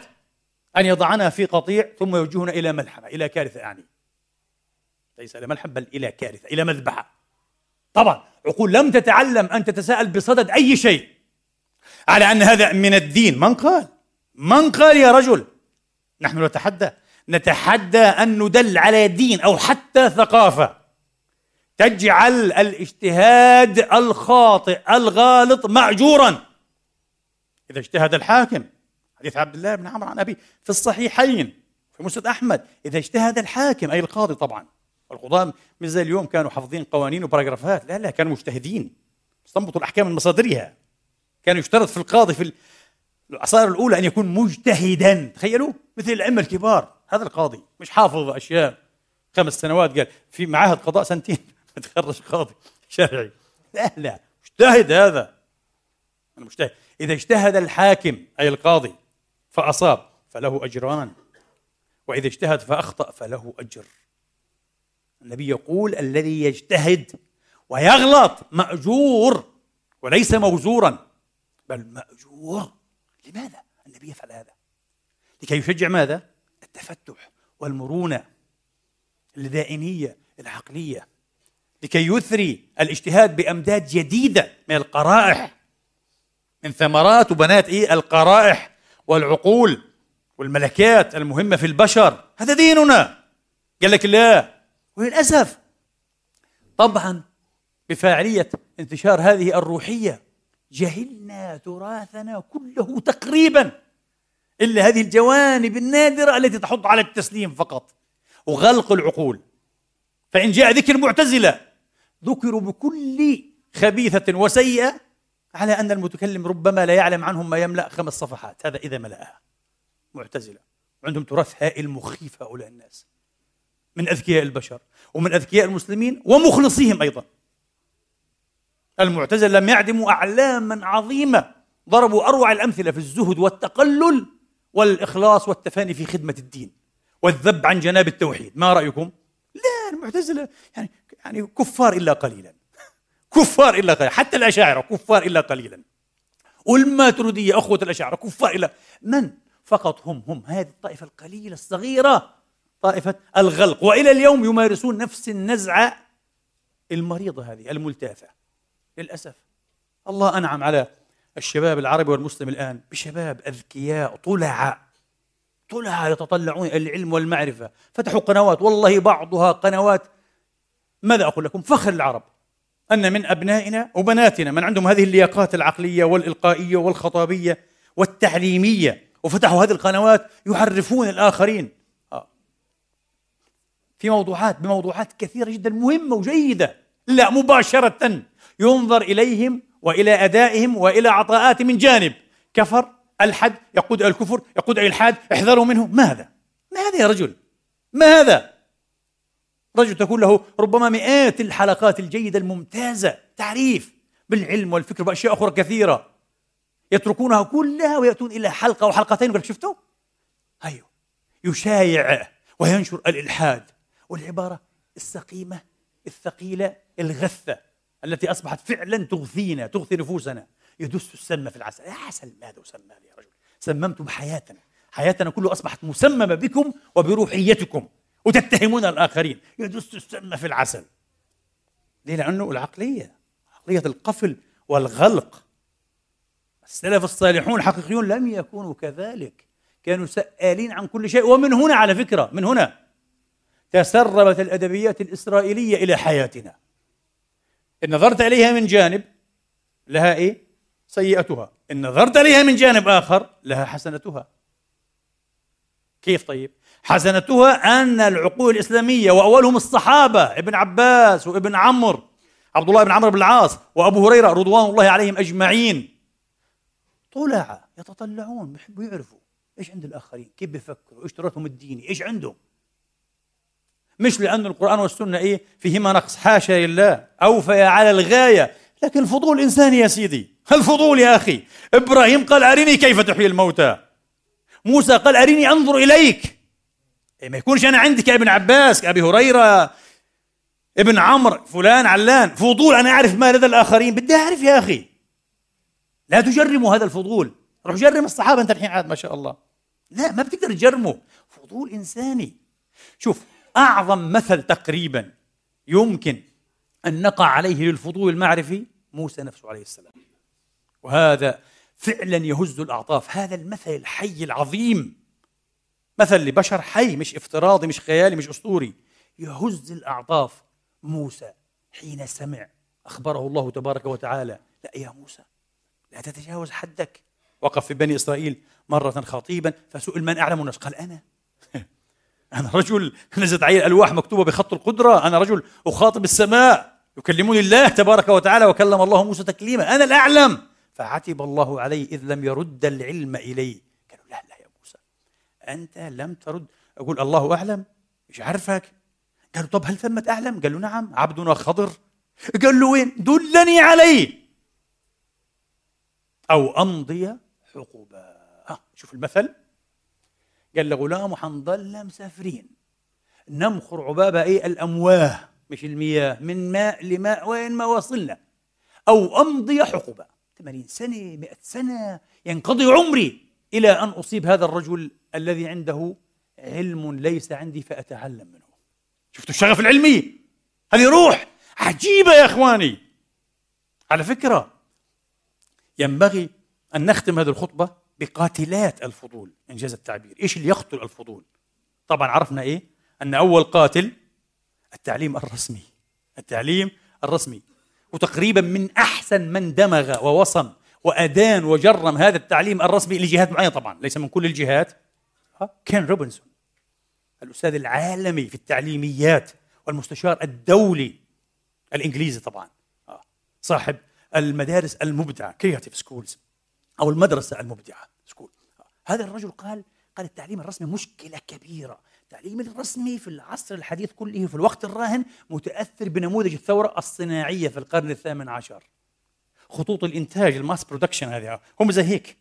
أن يضعنا في قطيع ثم يوجهنا إلى ملحمة إلى كارثة يعني ليس إلى ملحمة بل إلى كارثة إلى مذبحة. طبعا عقول لم تتعلم أن تتساءل بصدد أي شيء. على أن هذا من الدين. من قال؟ من قال يا رجل؟ نحن نتحدى. نتحدى أن ندل على دين أو حتى ثقافة. تجعل الاجتهاد الخاطئ الغالط مأجورا. إذا اجتهد الحاكم حديث عبد الله بن عمرو عن أبي في الصحيحين في مسند أحمد إذا اجتهد الحاكم أي القاضي طبعا. والقضاة مش زي اليوم كانوا حافظين قوانين وباراجرافات. لا لا كانوا مجتهدين. استنبطوا الأحكام من مصادرها. كان يشترط في القاضي في العصائر الأولى أن يكون مجتهدا. تخيلوا مثل الأئمة الكبار. هذا القاضي مش حافظ أشياء. خمس سنوات قال في معاهد قضاء سنتين. [LAUGHS] تخرج قاضي شرعي لا لا مجتهد هذا. أنا مجتهد. إذا اجتهد الحاكم أي القاضي فأصاب فله أجران. وإذا اجتهد فأخطأ فله أجر. النبي يقول الذي يجتهد ويغلط مأجور وليس موزورا بل مأجور. لماذا النبي يفعل هذا؟ لكي يشجع ماذا؟ التفتح والمرونة الدائنية العقلية لكي يثري الاجتهاد بأمداد جديدة من القرائح من ثمرات وبنات إيه؟ القرائح والعقول والملكات المهمة في البشر. هذا ديننا. قال لك لا. وللأسف طبعا بفاعلية انتشار هذه الروحية جهلنا تراثنا كله تقريبا إلا هذه الجوانب النادرة التي تحض على التسليم فقط. وغلق العقول. فإن جاء ذكر المعتزلة ذكروا بكل خبيثة وسيئة على أن المتكلم ربما لا يعلم عنهم ما يملأ خمس صفحات. هذا إذا ملأها. معتزلة. وعندهم تراث هائل مخيف هؤلاء الناس. من أذكياء البشر ومن أذكياء المسلمين ومخلصيهم أيضا. المعتزلة لم يعدموا أعلاما عظيمة ضربوا أروع الأمثلة في الزهد والتقلل والإخلاص والتفاني في خدمة الدين والذب عن جناب التوحيد. ما رأيكم؟ لا المعتزلة يعني يعني كفار إلا قليلا. [LAUGHS] كفار إلا قليلا. حتى الأشاعرة كفار إلا قليلا. والماترودية أخوة الأشاعرة كفار إلا من؟ فقط هم هم هذه الطائفة القليلة الصغيرة. طائفة الغلق. وإلى اليوم يمارسون نفس النزعة المريضة هذه الملتافة للأسف. الله أنعم على الشباب العربي والمسلم الآن بشباب أذكياء طلعاء. طلعاء يتطلعون إلى العلم والمعرفة. فتحوا قنوات. والله بعضها قنوات. ماذا أقول لكم؟ فخر العرب. أن من أبنائنا وبناتنا من عندهم هذه اللياقات العقلية والإلقائية والخطابية والتعليمية وفتحوا هذه القنوات يعرفون الآخرين. في موضوعات بموضوعات كثيرة جدا مهمة وجيدة لا مباشرة ينظر إليهم وإلى أدائهم وإلى عطاءات من جانب كفر ألحد يقود الكفر يقود إلى الإلحاد احذروا منه ماذا؟ ما هذا يا رجل؟ ما هذا؟ رجل تكون له ربما مئات الحلقات الجيدة الممتازة تعريف بالعلم والفكر وأشياء أخرى كثيرة يتركونها كلها ويأتون إلى حلقة أو حلقتين ويقول شفتوا؟ أيوه يشايع وينشر الإلحاد والعبارة السقيمة الثقيلة الغثة التي أصبحت فعلا تغثينا تغثي نفوسنا. يدس السم في العسل. يا عسل ماذا سمى يا رجل. سممتم حياتنا. حياتنا كلها أصبحت مسممة بكم وبروحيتكم. وتتهمون الآخرين. يدس السم في العسل. ليه؟ لأنه العقلية عقلية القفل والغلق. السلف الصالحون الحقيقيون لم يكونوا كذلك. كانوا سائلين عن كل شيء. ومن هنا على فكرة من هنا تسربت الأدبيات الإسرائيلية إلى حياتنا إن نظرت إليها من جانب لها إيه؟ سيئتها إن نظرت إليها من جانب آخر لها حسنتها كيف طيب؟ حسنتها أن العقول الإسلامية وأولهم الصحابة ابن عباس وابن عمرو عبد الله بن عمرو بن العاص وأبو هريرة رضوان الله عليهم أجمعين طلع يتطلعون بيحبوا يعرفوا إيش عند الآخرين كيف بيفكروا إيش تراثهم الديني إيش عندهم مش لأن القرآن والسنة إيه؟ فيهما نقص. حاشا لله أوفى على الغاية. لكن فضول إنساني يا سيدي. الفضول يا أخي. إبراهيم قال أريني كيف تحيي الموتى. موسى قال أريني أنظر إليك. إيه ما يكونش أنا عندك يا ابن عباس كأبي هريرة. ابن عمرو فلان علان. فضول أنا أعرف ما لدى الآخرين. بدي أعرف يا أخي. لا تجرموا هذا الفضول. روح جرم الصحابة أنت الحين عاد ما شاء الله. لا ما بتقدر تجرمه. فضول إنساني. شوف أعظم مثل تقريبا يمكن أن نقع عليه للفضول المعرفي موسى نفسه عليه السلام. وهذا فعلا يهز الأعطاف. هذا المثل الحي العظيم مثل لبشر حي مش افتراضي مش خيالي مش أسطوري. يهز الأعطاف موسى حين سمع أخبره الله تبارك وتعالى. لا يا موسى لا تتجاوز حدك. وقف في بني إسرائيل مرة خطيبا فسئل من أعلم الناس؟ قال أنا. أنا رجل نزلت علي الألواح مكتوبة بخط القدرة. أنا رجل أخاطب السماء. يكلمني الله تبارك وتعالى وكلم الله موسى تكليما. أنا الأعلم. فعتب الله عليه إذ لم يرد العلم إليه قالوا لا لا يا موسى. أنت لم ترد. أقول الله أعلم. مش عارفك. قالوا طب هل ثمة أعلم؟ قال له نعم. عبدنا خضر. قال له وين؟ دلني عليه. أو أمضي حقوبا شوف المثل. قال لغلامه حنضل مسافرين نمخر عبابة أي الأمواه. مش المياه. من ماء لماء وين ما وصلنا أو أمضي حقبة. 80 سنة 100 سنة. ينقضي عمري إلى أن أصيب هذا الرجل الذي عنده علم ليس عندي فأتعلم منه. شفتوا الشغف العلمي؟ هذه روح عجيبة يا إخواني. على فكرة ينبغي أن نختم هذه الخطبة بقاتلات الفضول إنجاز التعبير. إيش اللي يقتل الفضول؟ طبعا عرفنا إيه؟ أن أول قاتل التعليم الرسمي. التعليم الرسمي. وتقريبا من أحسن من دمغ ووصم وأدان وجرم هذا التعليم الرسمي لجهات معينة طبعا. ليس من كل الجهات. كين روبنسون الأستاذ العالمي في التعليميات والمستشار الدولي الإنجليزي طبعا. صاحب المدارس المبدعة creative schools أو المدرسة المبدعة school. هذا الرجل قال قال التعليم الرسمي مشكلة كبيرة. التعليم الرسمي في العصر الحديث كله في الوقت الراهن متأثر بنموذج الثورة الصناعية في القرن الثامن عشر. خطوط الإنتاج ال mass production هذه هم زي هيك.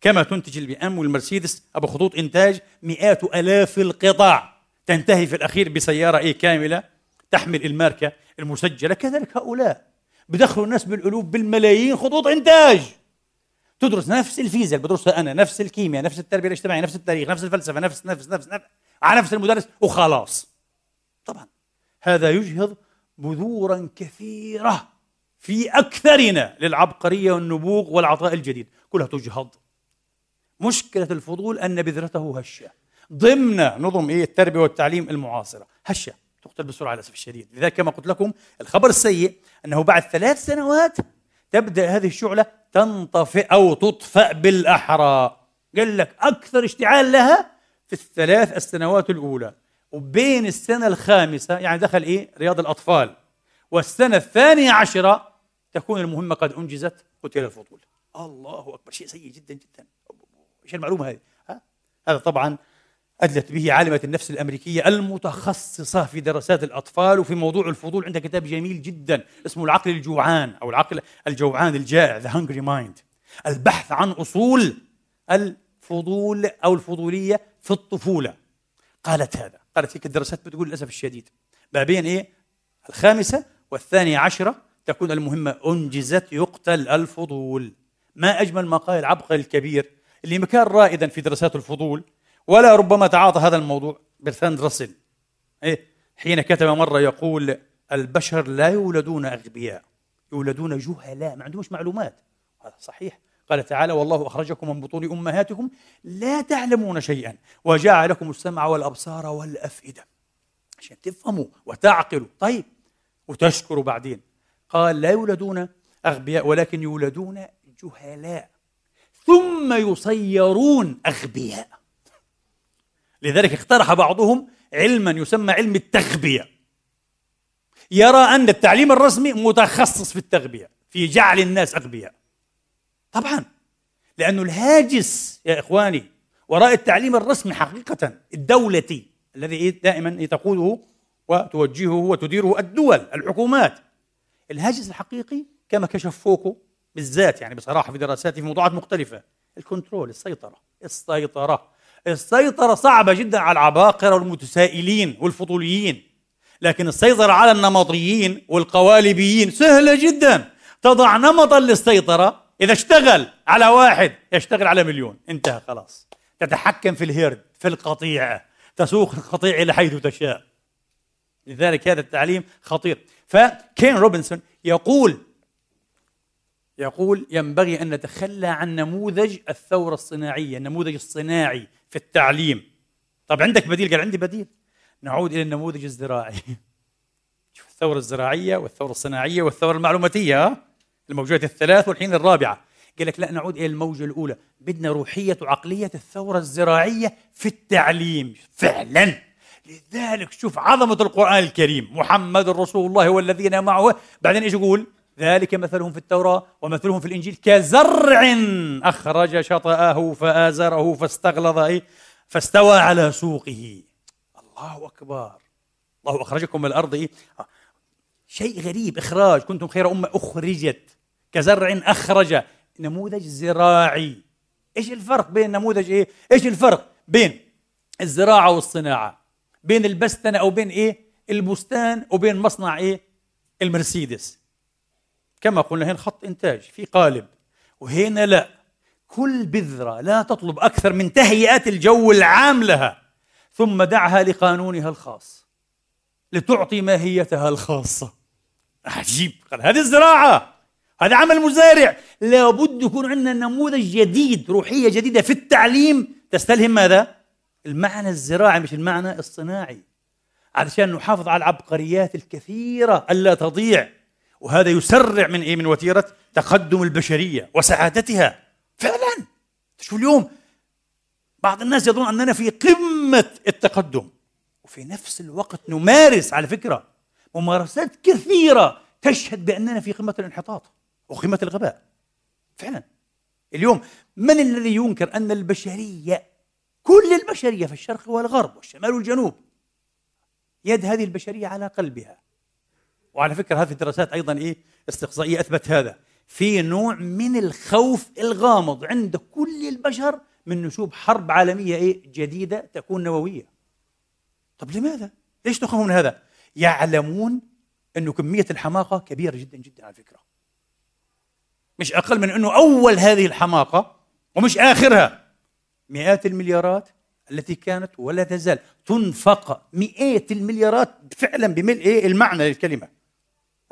كما تنتج ال BM والمرسيدس عبر خطوط إنتاج مئات آلاف القطع تنتهي في الأخير بسيارة إيه كاملة تحمل الماركة المسجلة. كذلك هؤلاء. بدخلوا الناس بالألوف بالملايين خطوط إنتاج. تدرس نفس الفيزياء اللي بدرسها أنا نفس الكيمياء نفس التربية الاجتماعية نفس التاريخ نفس الفلسفة نفس نفس نفس, نفس على نفس المدرس وخلاص. طبعا. هذا يجهض بذورا كثيرة في أكثرنا للعبقرية والنبوغ والعطاء الجديد. كلها تجهض. مشكلة الفضول أن بذرته هشة. ضمن نظم إيه؟ التربية والتعليم المعاصرة. هشة. تقتل بسرعة للأسف الشديد. لذلك كما قلت لكم الخبر السيء أنه بعد ثلاث سنوات تبدأ هذه الشعلة تنطفئ أو تطفأ بالأحرى. قال لك أكثر اشتعال لها في الثلاث السنوات الأولى. وبين السنة الخامسة يعني دخل إيه؟ رياض الأطفال. والسنة الثانية عشرة تكون المهمة قد أنجزت قتل الفضول. الله أكبر شيء سيء جدا جدا. إيش المعلومة هذه؟ ها؟ هذا طبعا أدلت به عالمة النفس الأمريكية المتخصصة في دراسات الأطفال وفي موضوع الفضول عندها كتاب جميل جدا اسمه العقل الجوعان أو العقل الجوعان الجائع The Hungry Mind. البحث عن أصول الفضول أو الفضولية في الطفولة. قالت هذا. قالت هيك الدراسات بتقول للأسف الشديد. بابين إيه؟ الخامسة والثانية عشرة تكون المهمة أنجزت يقتل الفضول. ما أجمل ما قال العبقري الكبير اللي كان رائدا في دراسات الفضول ولا ربما تعاطى هذا الموضوع برثاند راسل. إيه؟ حين كتب مرة يقول البشر لا يولدون أغبياء يولدون جهلاء ما عندهمش معلومات. هذا صحيح. قال تعالى والله أخرجكم من بطون أمهاتكم لا تعلمون شيئا وجعل لكم السمع والأبصار والأفئدة. عشان تفهموا وتعقلوا. طيب وتشكروا بعدين. قال لا يولدون أغبياء ولكن يولدون جهلاء. ثم يصيرون أغبياء. لذلك اقترح بعضهم علما يسمى علم التغبية. يرى أن التعليم الرسمي متخصص في التغبية في جعل الناس أغبياء. طبعا لأنه الهاجس يا إخواني وراء التعليم الرسمي حقيقة الدولتي الذي دائما تقوده وتوجهه وتديره الدول الحكومات. الهاجس الحقيقي كما كشف فوكو بالذات يعني بصراحة في دراساته في موضوعات مختلفة ال control السيطرة السيطرة. السيطرة صعبة جدا على العباقرة والمتسائلين والفضوليين لكن السيطرة على النمطيين والقوالبيين سهلة جدا. تضع نمطا للسيطرة إذا اشتغل على واحد يشتغل على مليون. انتهى خلاص. تتحكم في ال herd في القطيع تسوق القطيع إلى حيث تشاء. لذلك هذا التعليم خطير. فكين روبنسون يقول يقول ينبغي أن نتخلى عن نموذج الثورة الصناعية النموذج الصناعي. في التعليم. طب عندك بديل؟ قال عندي بديل. نعود إلى النموذج الزراعي. [LAUGHS] شوف الثورة الزراعية والثورة الصناعية والثورة المعلوماتية الموجودات الثلاث والحين الرابعة. قال لك لا نعود إلى الموجة الأولى. بدنا روحية وعقلية الثورة الزراعية في التعليم. فعلا. لذلك شوف عظمة القرآن الكريم. محمد رسول الله والذين معه. بعدين إيش يقول؟ ذلك مثلهم في التوراة ومثلهم في الإنجيل كزرع أخرج شطأه فآزره فاستغلظ إيه؟ فاستوى على سوقه الله أكبر الله أخرجكم من الأرض إيه؟ شيء غريب إخراج كنتم خير أمة أخرجت كزرع أخرج نموذج زراعي إيش الفرق بين نموذج إيه؟ إيش الفرق بين الزراعة والصناعة بين البستنة أو بين إيه؟ البستان وبين مصنع إيه المرسيدس كما قلنا هنا خط إنتاج في قالب. وهنا لا. كل بذرة لا تطلب أكثر من تهيئة الجو العام لها ثم دعها لقانونها الخاص لتعطي ماهيتها الخاصة. عجيب. هذه الزراعة هذا عمل مزارع. لابد يكون عندنا نموذج جديد روحية جديدة في التعليم. تستلهم ماذا؟ المعنى الزراعي مش المعنى الصناعي. علشان نحافظ على العبقريات الكثيرة ألا تضيع. وهذا يسرع من إيه؟ من وتيرة تقدم البشرية وسعادتها. فعلا. شو اليوم بعض الناس يظن أننا في قمة التقدم. وفي نفس الوقت نمارس على فكرة ممارسات كثيرة تشهد بأننا في قمة الانحطاط وقمة الغباء. فعلا. اليوم من الذي ينكر أن البشرية كل البشرية في الشرق والغرب والشمال والجنوب يد هذه البشرية على قلبها؟ وعلى فكرة هذه الدراسات أيضا إيه استقصائية أثبت هذا. في نوع من الخوف الغامض عند كل البشر من نشوب حرب عالمية إيه جديدة تكون نووية. طب لماذا؟ ليش تخافوا من هذا؟ يعلمون انه كمية الحماقة كبيرة جدا جدا على فكرة. مش أقل من أنه أول هذه الحماقة ومش آخرها. مئات المليارات التي كانت ولا تزال تنفق مئات المليارات فعلا بملء إيه المعنى للكلمة.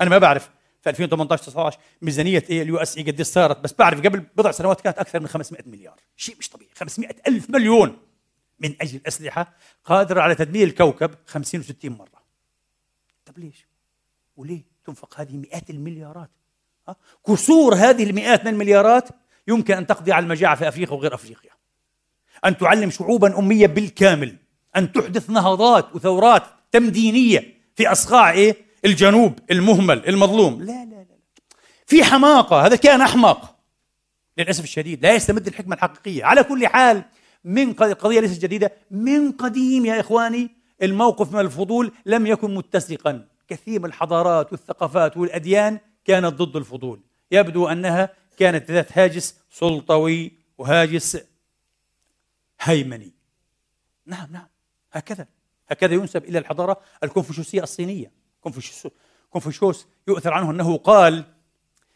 أنا ما بعرف. في 2018 19 ميزانية إيه ال USA قديش صارت بس بعرف قبل بضع سنوات كانت أكثر من 500 مليار. شيء مش طبيعي. 500 ألف مليون من أجل أسلحة قادرة على تدمير الكوكب 50 و60 مرة. طب ليش؟ وليه تنفق هذه مئات المليارات؟ ها؟ كسور هذه المئات من المليارات يمكن أن تقضي على المجاعة في أفريقيا وغير أفريقيا. أن تعلم شعوبا أمية بالكامل أن تحدث نهضات وثورات تمدينية في أصقاع إيه؟ الجنوب المهمل المظلوم. لا لا لا في حماقة هذا كان أحمق. للأسف الشديد لا يستمد الحكمة الحقيقية. على كل حال من القضية ليست جديدة. من قديم يا إخواني الموقف من الفضول لم يكن متسقا. كثير من الحضارات والثقافات والأديان كانت ضد الفضول. يبدو أنها كانت ذات هاجس سلطوي وهاجس هيمني. نعم نعم. هكذا. هكذا ينسب إلى الحضارة الكونفوشيوسية الصينية. كونفوشيوس يؤثر عنه أنه قال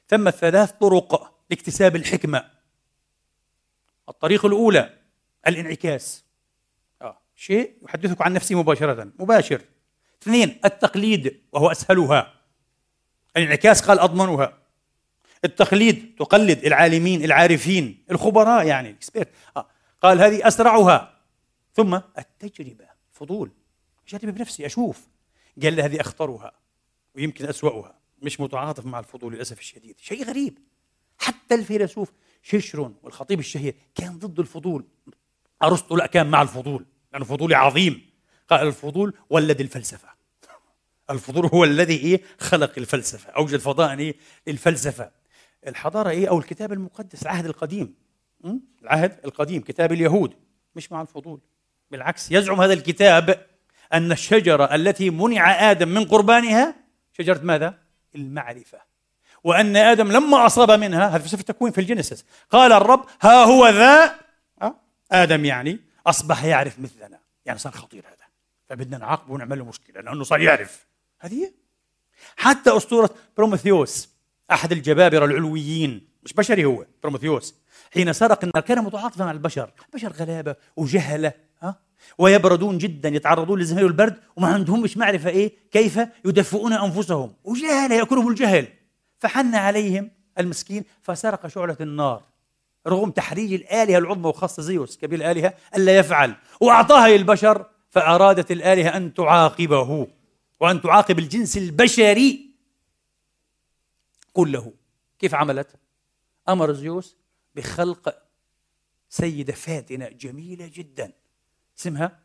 ثم ثلاث طرق لاكتساب الحكمة. الطريق الأولى الانعكاس. آه. شيء يحدثك عن نفسه مباشرة مباشر. اثنين التقليد وهو أسهلها. الانعكاس قال أضمنها. التقليد تقلد العالمين العارفين الخبراء يعني آه. قال هذه أسرعها. ثم التجربة فضول. أجرب بنفسي أشوف. قال لي هذه أخطرها ويمكن أسوأها. مش متعاطف مع الفضول للأسف الشديد. شيء غريب. حتى الفيلسوف شيشرون والخطيب الشهير كان ضد الفضول. أرسطو لا كان مع الفضول. لأنه فضولي عظيم. قال الفضول ولد الفلسفة. [LAUGHS] الفضول هو الذي إيه خلق الفلسفة أوجد فضاء إيه الفلسفة الحضارة إيه؟ أو الكتاب المقدس العهد القديم. العهد القديم كتاب اليهود. مش مع الفضول. بالعكس يزعم هذا الكتاب أن الشجرة التي منع آدم من قربانها شجرة ماذا؟ المعرفة. وأن آدم لما أصاب منها هذا في سفر التكوين في ال Genesis قال الرب ها هو ذا آدم يعني أصبح يعرف مثلنا. يعني صار خطير هذا. فبدنا نعاقبه ونعمل له مشكلة لأنه صار يعرف. هذه حتى أسطورة بروميثيوس أحد الجبابرة العلويين مش بشري هو بروميثيوس حين سرق النار كان متعاطفا مع البشر. البشر غلابة وجهلة ها ويبردون جدا يتعرضون للزمهرير والبرد وما عندهمش معرفة إيه كيف يدفئون أنفسهم. وجهل يأكلهم الجهل. فحن عليهم المسكين فسرق شعلة النار. رغم تحريج الآلهة العظمى وخاصة زيوس كبير الآلهة ألا يفعل. وأعطاها للبشر فأرادت الآلهة أن تعاقبه. وأن تعاقب الجنس البشري كله. كيف عملت؟ أمر زيوس بخلق سيدة فاتنة جميلة جدا. اسمها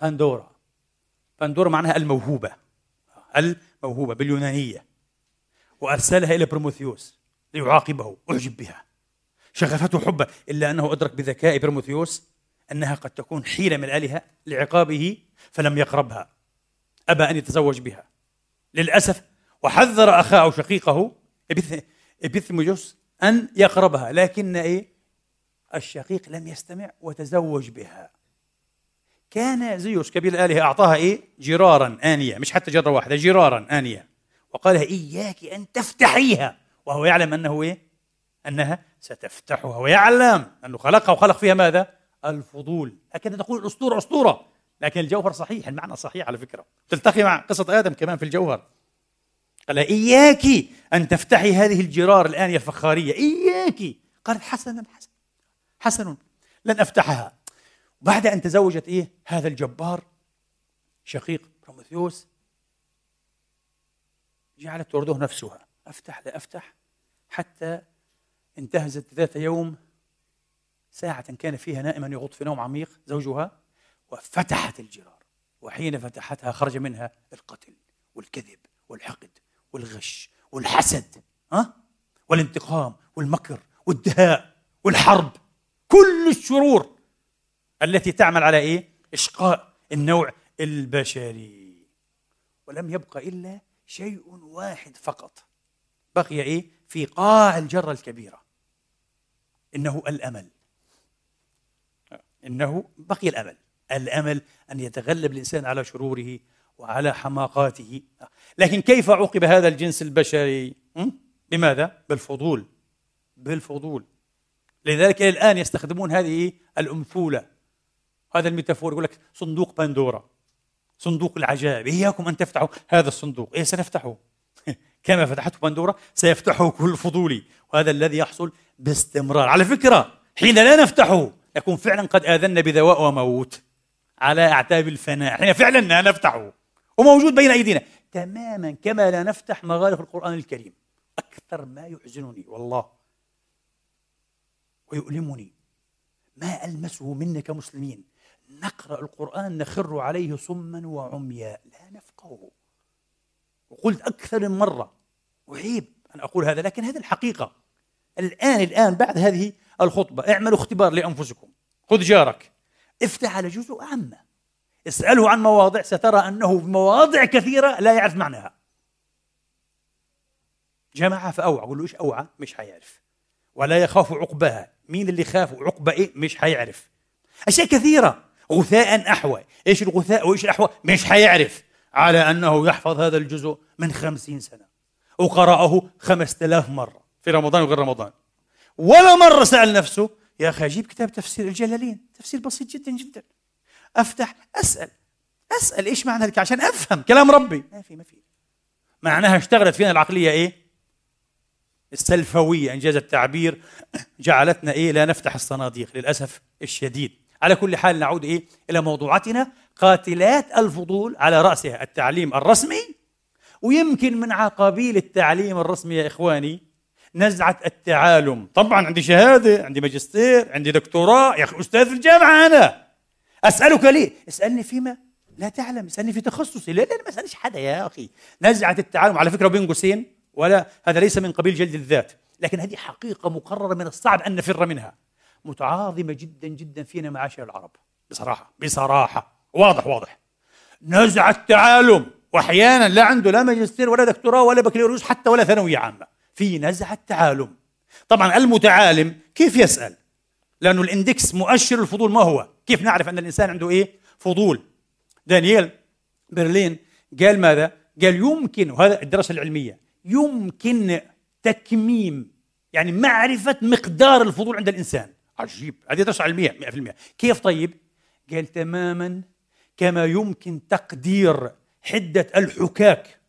باندورا. باندورا معناها الموهوبة الموهوبة باليونانية. وأرسلها إلى بروموثيوس ليعاقبه أعجب بها. شغفته حبا إلا أنه أدرك بذكاء بروموثيوس أنها قد تكون حيلة من الآلهة لعقابه فلم يقربها. أبى أن يتزوج بها. للأسف وحذر أخاه شقيقه إبيميثيوس أن يقربها لكن إيه؟ الشقيق لم يستمع وتزوج بها. كان زيوس كبير الآلهة أعطاها إيه؟ جرارا آنية مش حتى جرة واحدة جرارا آنية. وقال إياك أن تفتحيها وهو يعلم أنه إيه؟ أنها ستفتحها ويعلم أنه خلقها وخلق فيها ماذا؟ الفضول. هكذا تقول الأسطورة أسطورة. لكن الجوهر صحيح المعنى صحيح على فكرة. تلتقي مع قصة آدم كمان في الجوهر. قال إياك أن تفتحي هذه الجرار الآنية الفخارية. إياك. قالت حسنا حسنا حسن لن أفتحها. بعد أن تزوجت إيه؟ هذا الجبار شقيق بروميثيوس جعلت ترده نفسها. أفتح لا أفتح. حتى انتهزت ذات يوم ساعة كان فيها نائما يغط في نوم عميق زوجها وفتحت الجرار. وحين فتحتها خرج منها القتل والكذب والحقد والغش والحسد ها؟ والانتقام والمكر والدهاء والحرب. كل الشرور التي تعمل على إيه؟ إشقاء النوع البشري. ولم يبق إلا شيء واحد فقط. بقي إيه؟ في قاع الجرة الكبيرة. إنه الأمل. إنه بقي الأمل. الأمل أن يتغلب الإنسان على شروره وعلى حماقاته. لكن كيف عوقب هذا الجنس البشري؟ بماذا؟ بالفضول. بالفضول. لذلك الآن يستخدمون هذه الامثوله هذا الميتافور يقول لك صندوق بندورا صندوق العجائب إياكم أن تفتحوا هذا الصندوق. إيه سنفتحه؟ [LAUGHS] كما فتحته بندورا سيفتحه كل فضولي وهذا الذي يحصل باستمرار. على فكرة حين لا نفتحه يكون فعلا قد آذنا بذواء وموت على أعتاب الفناء حين فعلا لا نفتحه. وموجود بين أيدينا. تماما كما لا نفتح مغالق القرآن الكريم. أكثر ما يحزنني والله. ويؤلمني. ما ألمسه منا كمسلمين نقرأ القرآن نخر عليه صما وعمياء لا نفقهه وقلت أكثر من مرة. وعيب أن أقول هذا لكن هذه الحقيقة. الآن الآن بعد هذه الخطبة اعملوا اختبار لأنفسكم. خذ جارك. افتح على جزء عامة. اسأله عن مواضع سترى أنه في مواضع كثيرة لا يعرف معناها. جماعة فأوعى. قول له إيش أوعى؟ مش حيعرف. ولا يخاف عقباها. مين اللي خاف عقبة إيه؟ مش حيعرف. أشياء كثيرة. غثاء أحوى. إيش الغثاء وإيش الأحوى؟ مش حيعرف. على أنه يحفظ هذا الجزء من خمسين سنة. وقرأه خمسة آلاف مرة. في رمضان وغير رمضان. ولا مرة سأل نفسه يا أخي أجيب كتاب تفسير الجلالين؟ تفسير بسيط جدا جدا. أفتح أسأل. أسأل إيش معنى هذا عشان أفهم. كلام ربي. ما في ما في. معناها اشتغلت فينا العقلية إيه؟ السلفوية. إنجاز التعبير جعلتنا إيه؟ لا نفتح الصناديق. للأسف الشديد. على كل حال نعود إيه إلى موضوعاتنا. قاتلات الفضول على رأسها التعليم الرسمي ويمكن من عقابيل التعليم الرسمي يا إخواني نزعة التعالم. طبعا عندي شهادة عندي ماجستير عندي دكتوراه. يا أخي أستاذ في الجامعة أنا. أسألك ليه؟ اسألني فيما لا تعلم اسألني في تخصصي. لا لا ما اسألش حدا يا أخي. نزعة التعالم على فكرة بين قوسين ولا هذا ليس من قبيل جلد الذات لكن هذه حقيقة مقررة من الصعب أن نفر منها. متعاظمة جدا جدا فينا معاشر العرب. بصراحة بصراحة. واضح واضح. نزع التعالم. واحيانا لا عنده لا ماجستير ولا دكتوراه ولا بكالوريوس حتى ولا ثانوية عامة. في نزعه تعالم طبعا المتعالم كيف يسأل؟ لأنه الإندكس مؤشر الفضول. ما هو؟ كيف نعرف أن الإنسان عنده إيه؟ فضول. دانييل برلين قال ماذا؟ قال يمكن وهذا الدراسة العلمية يمكن تكميم يعني معرفة مقدار الفضول عند الإنسان. عجيب هذه دراسه علمية 100% كيف طيب؟ قال تماما كما يمكن تقدير حدة الحكاك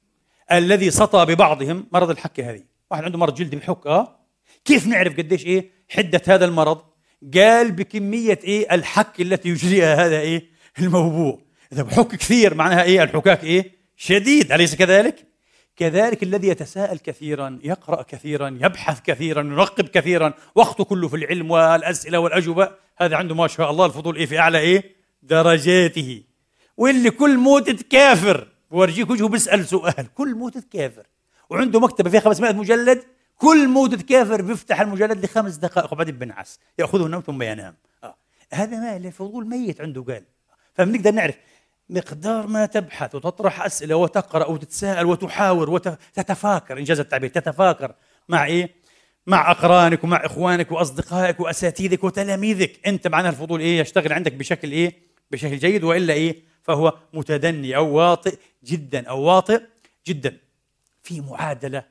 الذي سطى ببعضهم. مرض الحكة هذه. واحد عنده مرض جلدي بحك آه. كيف نعرف قديش إيه حدة هذا المرض؟ قال بكمية إيه الحك التي يجريها هذا إيه الموبوء إذا بحك كثير معناها إيه الحكاك إيه شديد أليس كذلك؟ كذلك الذي يتساءل كثيرا يقرأ كثيرا يبحث كثيرا يراقب كثيرا. وقته كله في العلم والأسئلة والأجوبة هذا عنده ما شاء الله الفضول إيه في أعلى إيه؟ درجاته. واللي كل موتة كافر بورجيك وجهه بيسأل سؤال كل موتة كافر وعنده مكتبة فيها 500 مجلد كل موتة كافر بيفتح المجلد لخمس دقائق. وبعدين بنعس يأخذه النوم ثم ينام. آه. هذا ما الفضول ميت عنده قال. فبنقدر نعرف مقدار ما تبحث وتطرح أسئلة وتقرأ وتتساءل وتحاور وتتفاكر. انجاز التعبير تتفاكر مع إيه؟ مع أقرانك ومع إخوانك وأصدقائك واساتذتك وتلاميذك. أنت معناها الفضول إيه؟ يشتغل عندك بشكل إيه؟ بشكل جيد وإلا إيه؟ فهو متدني أو واطئ جدا أو واطئ جدا. في معادلة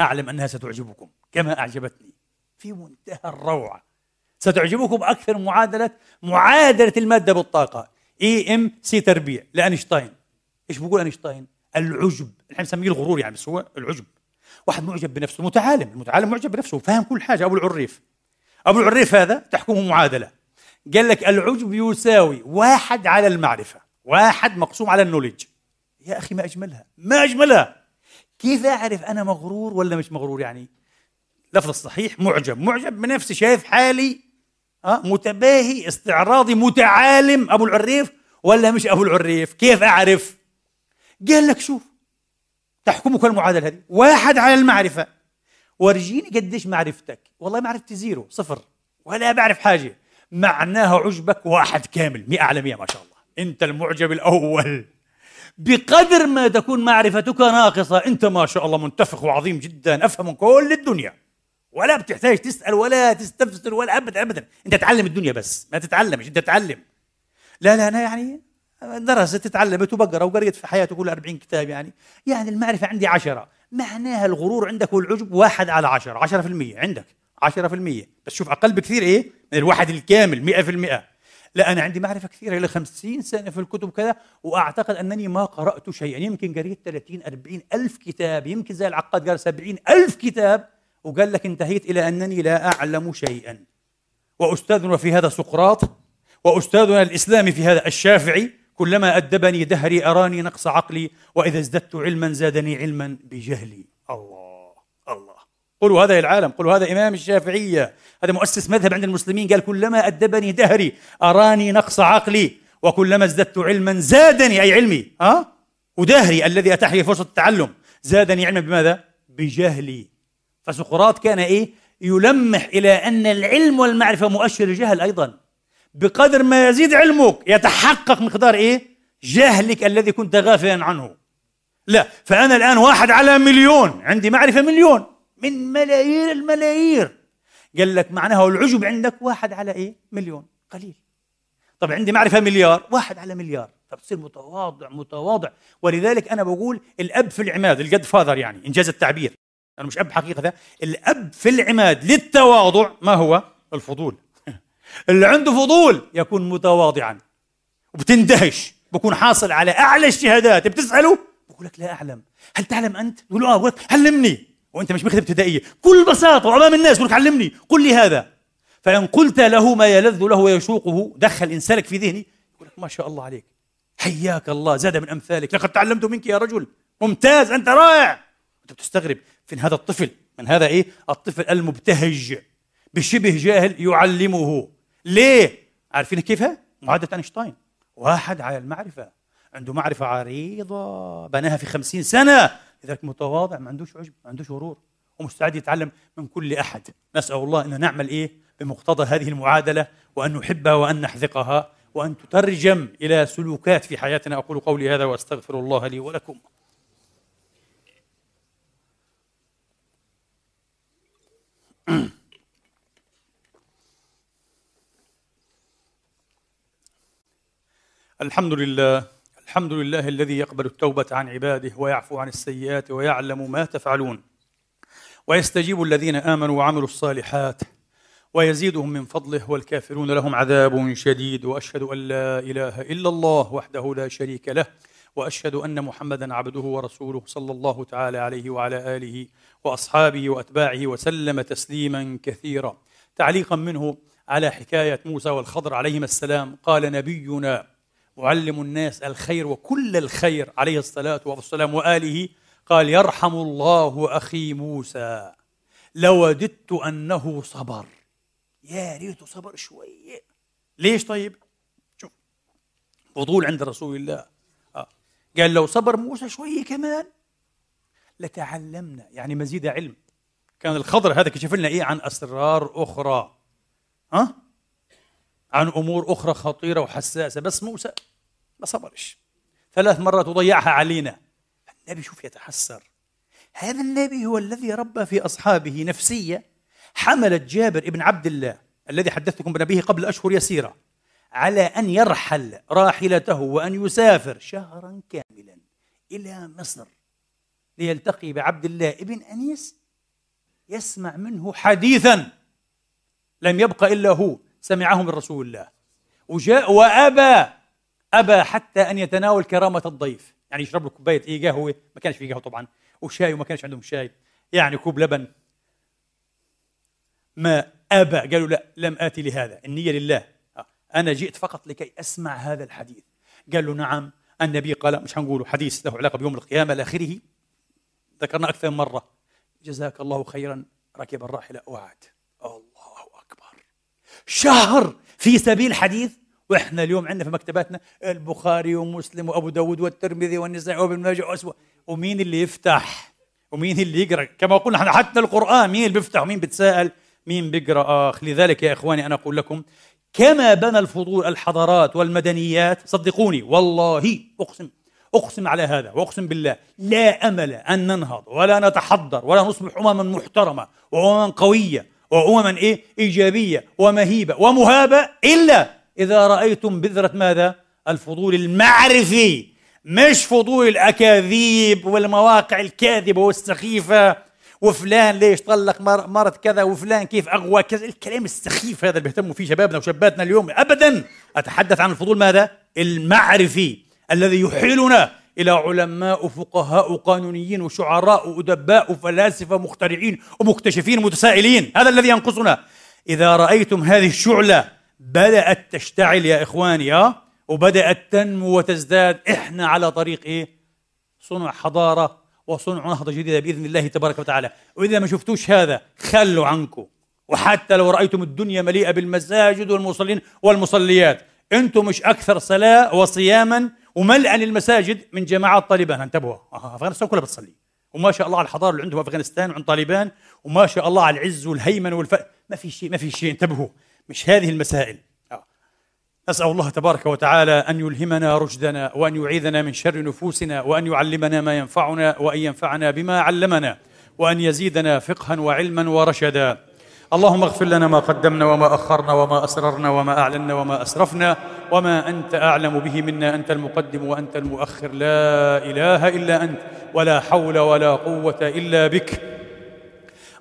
أعلم أنها ستعجبكم كما أعجبتني. في منتهى الروعة ستعجبكم أكثر معادلة معادلة المادة بالطاقة. E MC تربيع لأينشتاين. إيش بقول أينشتاين؟ العجب. نحن نسميه الغرور يعني بس هو العجب. واحد معجب بنفسه متعالم. المتعالم معجب بنفسه فاهم كل حاجة. أبو العريف. أبو العريف هذا تحكمه معادلة. قال لك العجب يساوي واحد على المعرفة واحد مقسوم على النولج يا أخي ما أجملها. ما أجملها. كيف أعرف أنا مغرور ولا مش مغرور يعني؟ لفظ الصحيح معجب. معجب بنفسي شايف حالي متباهي استعراضي متعالم. أبو العريف ولا مش أبو العريف؟ كيف أعرف؟ قال لك شوف تحكمك المعادلة هذه. واحد على المعرفة. ورجيني قديش معرفتك؟ والله معرفتي زيرو صفر. ولا بعرف حاجة. معناها عجبك واحد كامل مئة على مئة ما شاء الله. أنت المعجب الأول. بقدر ما تكون معرفتك ناقصة أنت ما شاء الله منتفخ وعظيم جدا. أفهم كل الدنيا. ولا بتحتاج تسأل ولا تستفسر ولا أبدا أبدا. أنت تعلم الدنيا بس ما تتعلمش أنت تعلم. لا لا أنا يعني درست تعلمت وبقرأ وقريت في حياتي كل 40 كتاب يعني. يعني المعرفة عندي عشرة. معناها الغرور عندك والعجب واحد على عشرة عشرة في المية عندك عشرة في المية. بس شوف أقل بكثير إيه؟ من الواحد الكامل مئة في المئة لا أنا عندي معرفة كثيرة إلى خمسين سنة في الكتب كذا وأعتقد أنني ما قرأت شيئا. يمكن قريت 30 40 ألف كتاب يمكن زي العقاد قال 70 ألف كتاب. وقال لك انتهيت إلى أنني لا أعلم شيئا. وأستاذنا في هذا سقراط وأستاذنا الإسلامي في هذا الشافعي كلما أدبني دهري أراني نقص عقلي وإذا ازددت علما زادني علما بجهلي. الله الله. قولوا هذا العالم قولوا هذا إمام الشافعية. هذا مؤسس مذهب عند المسلمين. قال كلما أدبني دهري أراني نقص عقلي وكلما ازددت علما زادني أي علمي ها؟ أه؟ ودهري الذي أتاح لي فرصة التعلم زادني علما بماذا؟ بجهلي. فسقراط كان إيه؟ يلمح إلى أن العلم والمعرفة مؤشر الجهل أيضا. بقدر ما يزيد علمك يتحقق مقدار إيه؟ جهلك الذي كنت غافلا عنه. لا فأنا الآن واحد على مليون. عندي معرفة مليون. من ملايير الملايير. قال لك معناها العجب عندك واحد على إيه؟ مليون. قليل. طب عندي معرفة مليار. واحد على مليار. فبتصير متواضع متواضع. ولذلك أنا بقول الأب في العماد الجد فاذر يعني إنجاز التعبير. أنا مش أب حقيقة ده. الأب في العماد للتواضع ما هو؟ الفضول. [LAUGHS] اللي عنده فضول يكون متواضعا. وبتندهش. بكون حاصل على أعلى الشهادات بتسأله؟ بقول لك لا أعلم. هل تعلم أنت؟ تقول له آه علمني. وأنت مش مكتب ابتدائية. بكل بساطة وأمام الناس يقول لك علمني. قل لي هذا. فإن قلت له ما يلذ له ويشوقه دخل انسانك في ذهني. يقول لك ما شاء الله عليك. حياك الله. زاد من أمثالك. لقد تعلمت منك يا رجل. ممتاز. أنت رائع. أنت بتستغرب. من هذا الطفل من هذا إيه؟ الطفل المبتهج. بشبه جاهل يعلمه. ليه؟ عارفين كيفها معادلة أينشتاين. واحد على المعرفة. عنده معرفة عريضة. بناها في خمسين سنة. لذلك متواضع ما عندوش عجب ما عندوش غرور. ومستعد يتعلم من كل أحد. نسأل الله أن نعمل إيه؟ بمقتضى هذه المعادلة وأن نحبها وأن نحذقها وأن تترجم إلى سلوكات في حياتنا. أقول قولي هذا وأستغفر الله لي ولكم. الحمد لله الحمد لله الذي يقبل التوبة عن عباده ويعفو عن السيئات ويعلم ما تفعلون ويستجيب الذين آمنوا وعملوا الصالحات ويزيدهم من فضله والكافرون لهم عذاب شديد واشهد ان لا اله الا الله وحده لا شريك له وأشهد أن محمدا عبده ورسوله صلى الله تعالى عليه وعلى آله وأصحابه وأتباعه وسلم تسليما كثيرا. تعليقا منه على حكاية موسى والخضر عليهما السلام قال نبينا معلم الناس الخير وكل الخير عليه الصلاة والسلام وآله قال يرحم الله أخي موسى لوددت أنه صبر. يا ريته صبر شوية. ليش طيب؟ شوف فضول عند رسول الله. قال لو صبر موسى شوية كمان لتعلمنا. يعني مزيد علم. كان الخضر هذا كشف لنا إيه؟ عن أسرار أخرى. ها؟ عن أمور أخرى خطيرة وحساسة. بس موسى ما صبرش. ثلاث مرات وضيعها علينا. النبي شوف يتحسر. هذا النبي هو الذي ربى في أصحابه نفسية. حملت جابر ابن عبد الله الذي حدثتكم بنبيه قبل أشهر يسيرة. على أن يرحل راحلته وأن يسافر شهرا كاملا إلى مصر ليلتقي بعبد الله ابن أنيس يسمع منه حديثا لم يبق إلا هو سمعه من رسول الله. وجاء وأبى أبى حتى أن يتناول كرامة الضيف. يعني يشرب له كوباية إيه قهوة ما كانش في قهوة طبعا وشاي وما كانش عندهم شاي. يعني كوب لبن. ما أبى قالوا لا لم آتي لهذا النية لله. أنا جئت فقط لكي أسمع هذا الحديث. قال له نعم النبي قال مش هنقوله حديث له علاقة بيوم القيامة إلى آخره. ذكرنا أكثر من مرة. جزاك الله خيرا ركب الراحلة وعاد. الله أكبر. شهر في سبيل حديث وإحنا اليوم عندنا في مكتباتنا البخاري ومسلم وأبو داود والترمذي والنسائي وابن ماجه وأسوأ. ومين اللي يفتح؟ ومين اللي يقرأ؟ كما قلنا إحنا حتى القرآن مين اللي بيفتح؟ ومين بتساءل مين بيقرأ؟ آخ لذلك يا إخواني أنا أقول لكم كما بنى الفضول الحضارات والمدنيات صدقوني والله أقسم أقسم على هذا وأقسم بالله لا أمل أن ننهض ولا نتحضر ولا نصبح امما محترمة وامما قوية وامما إيه إيجابية ومهيبة ومهابة إلا إذا رأيتم بذرة ماذا؟ الفضول المعرفي مش فضول الأكاذيب والمواقع الكاذبة والسخيفة وفلان ليش طلق مرت كذا وفلان كيف أغوى كذا. الكلام السخيف هذا اللي بيهتموا فيه شبابنا وشاباتنا اليوم ابدا. أتحدث عن الفضول ماذا؟ المعرفي الذي يحيلنا إلى علماء وفقهاء وقانونيين وشعراء وأدباء وفلاسفة مخترعين ومكتشفين متسائلين. هذا الذي ينقصنا. إذا رأيتم هذه الشعلة بدأت تشتعل يا إخواني آه وبدأت تنمو وتزداد إحنا على طريق إيه؟ صنع حضارة وصنع نهضة جديدة بإذن الله تبارك وتعالى. وإذا ما شفتوش هذا خلوا عنكم. وحتى لو رأيتم الدنيا مليئة بالمساجد والمصلين والمصليات أنتم مش أكثر صلاة وصياما وملئا المساجد من جماعات طالبان. انتبهوا. أفغانستان كلها بتصلي. وما شاء الله على الحضارة اللي عندهم أفغانستان وعند طالبان وما شاء الله على العز والهيمن والف. ما في شيء ما في شيء. انتبهوا. مش هذه المسائل. نسأل الله تبارك وتعالى أن يلهمنا رشدنا وأن يعيذنا من شر نفوسنا وأن يعلمنا ما ينفعنا وأن ينفعنا بما علمنا وأن يزيدنا فقها وعلما ورشدا. اللهم اغفر لنا ما قدمنا وما أخرنا وما أسررنا وما أعلنا وما أسرفنا وما أنت أعلم به منا. أنت المقدم وأنت المؤخر. لا إله إلا أنت ولا حول ولا قوة إلا بك.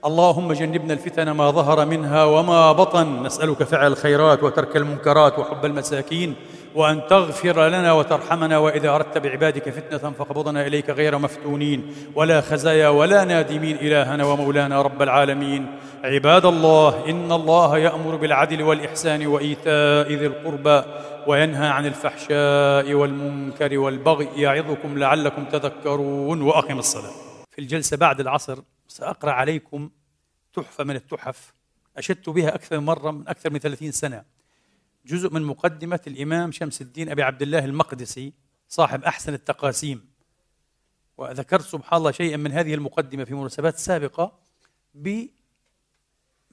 اللهم جنبنا الفتن ما ظهر منها وما بطن. نسألك فعل الخيرات وترك المنكرات وحب المساكين وأن تغفر لنا وترحمنا وإذا أردت بعبادك فتنة فاقبضنا إليك غير مفتونين. ولا خزايا ولا نادمين إلهنا ومولانا رب العالمين. عباد الله إن الله يأمر بالعدل والإحسان وإيتاء ذي القربى وينهى عن الفحشاء والمنكر والبغي. يعظكم لعلكم تذكرون وأقم الصلاة. في الجلسة بعد العصر سأقرأ عليكم تحفة من التحف أشدت بها أكثر من مرة من أكثر من ثلاثين سنة. جزء من مقدمة الإمام شمس الدين أبي عبد الله المقدسي صاحب أحسن التقاسيم. وذكرت سبحان الله شيئا من هذه المقدمة في مناسبات سابقة بما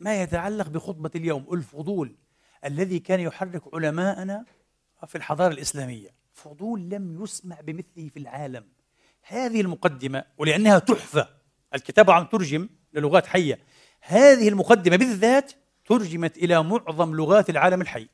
يتعلق بخطبة اليوم الفضول الذي كان يحرك علماءنا في الحضارة الإسلامية. فضول لم يسمع بمثله في العالم. هذه المقدمة ولأنها تحفة. الكتاب عم ترجم للغات حية. هذه المقدمة بالذات ترجمت إلى معظم لغات العالم الحي.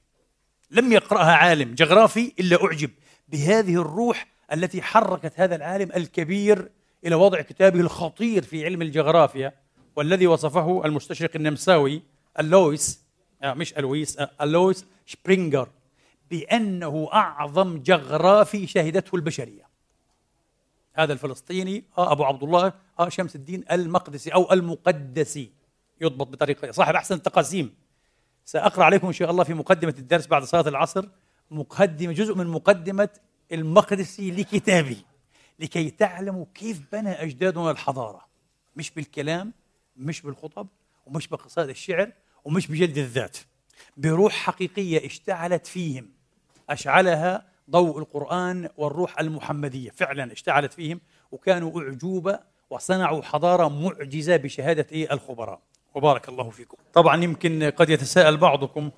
لم يقرأها عالم جغرافي إلا أعجب بهذه الروح التي حركت هذا العالم الكبير إلى وضع كتابه الخطير في علم الجغرافيا والذي وصفه المستشرق النمساوي اللويس آه مش ألويس آه اللويس شبرينجر بأنه أعظم جغرافي شهدته البشرية. هذا الفلسطيني آه أبو عبد الله آه شمس الدين المقدسي أو المقدسي. يضبط بطريقة صاحب أحسن التقاسيم. سأقرأ عليكم إن شاء الله في مقدمة الدرس بعد صلاة العصر. مقدمة جزء من مقدمة المقدسي لكتابه لكي تعلموا كيف بنى أجدادنا الحضارة. مش بالكلام مش بالخطب ومش بقصائد الشعر ومش بجلد الذات. بروح حقيقية اشتعلت فيهم. أشعلها ضوء القرآن والروح المحمدية. فعلا اشتعلت فيهم وكانوا أعجوبة وصنعوا حضارة معجزة بشهادة إيه الخبراء. وبارك الله فيكم. طبعا يمكن قد يتساءل بعضكم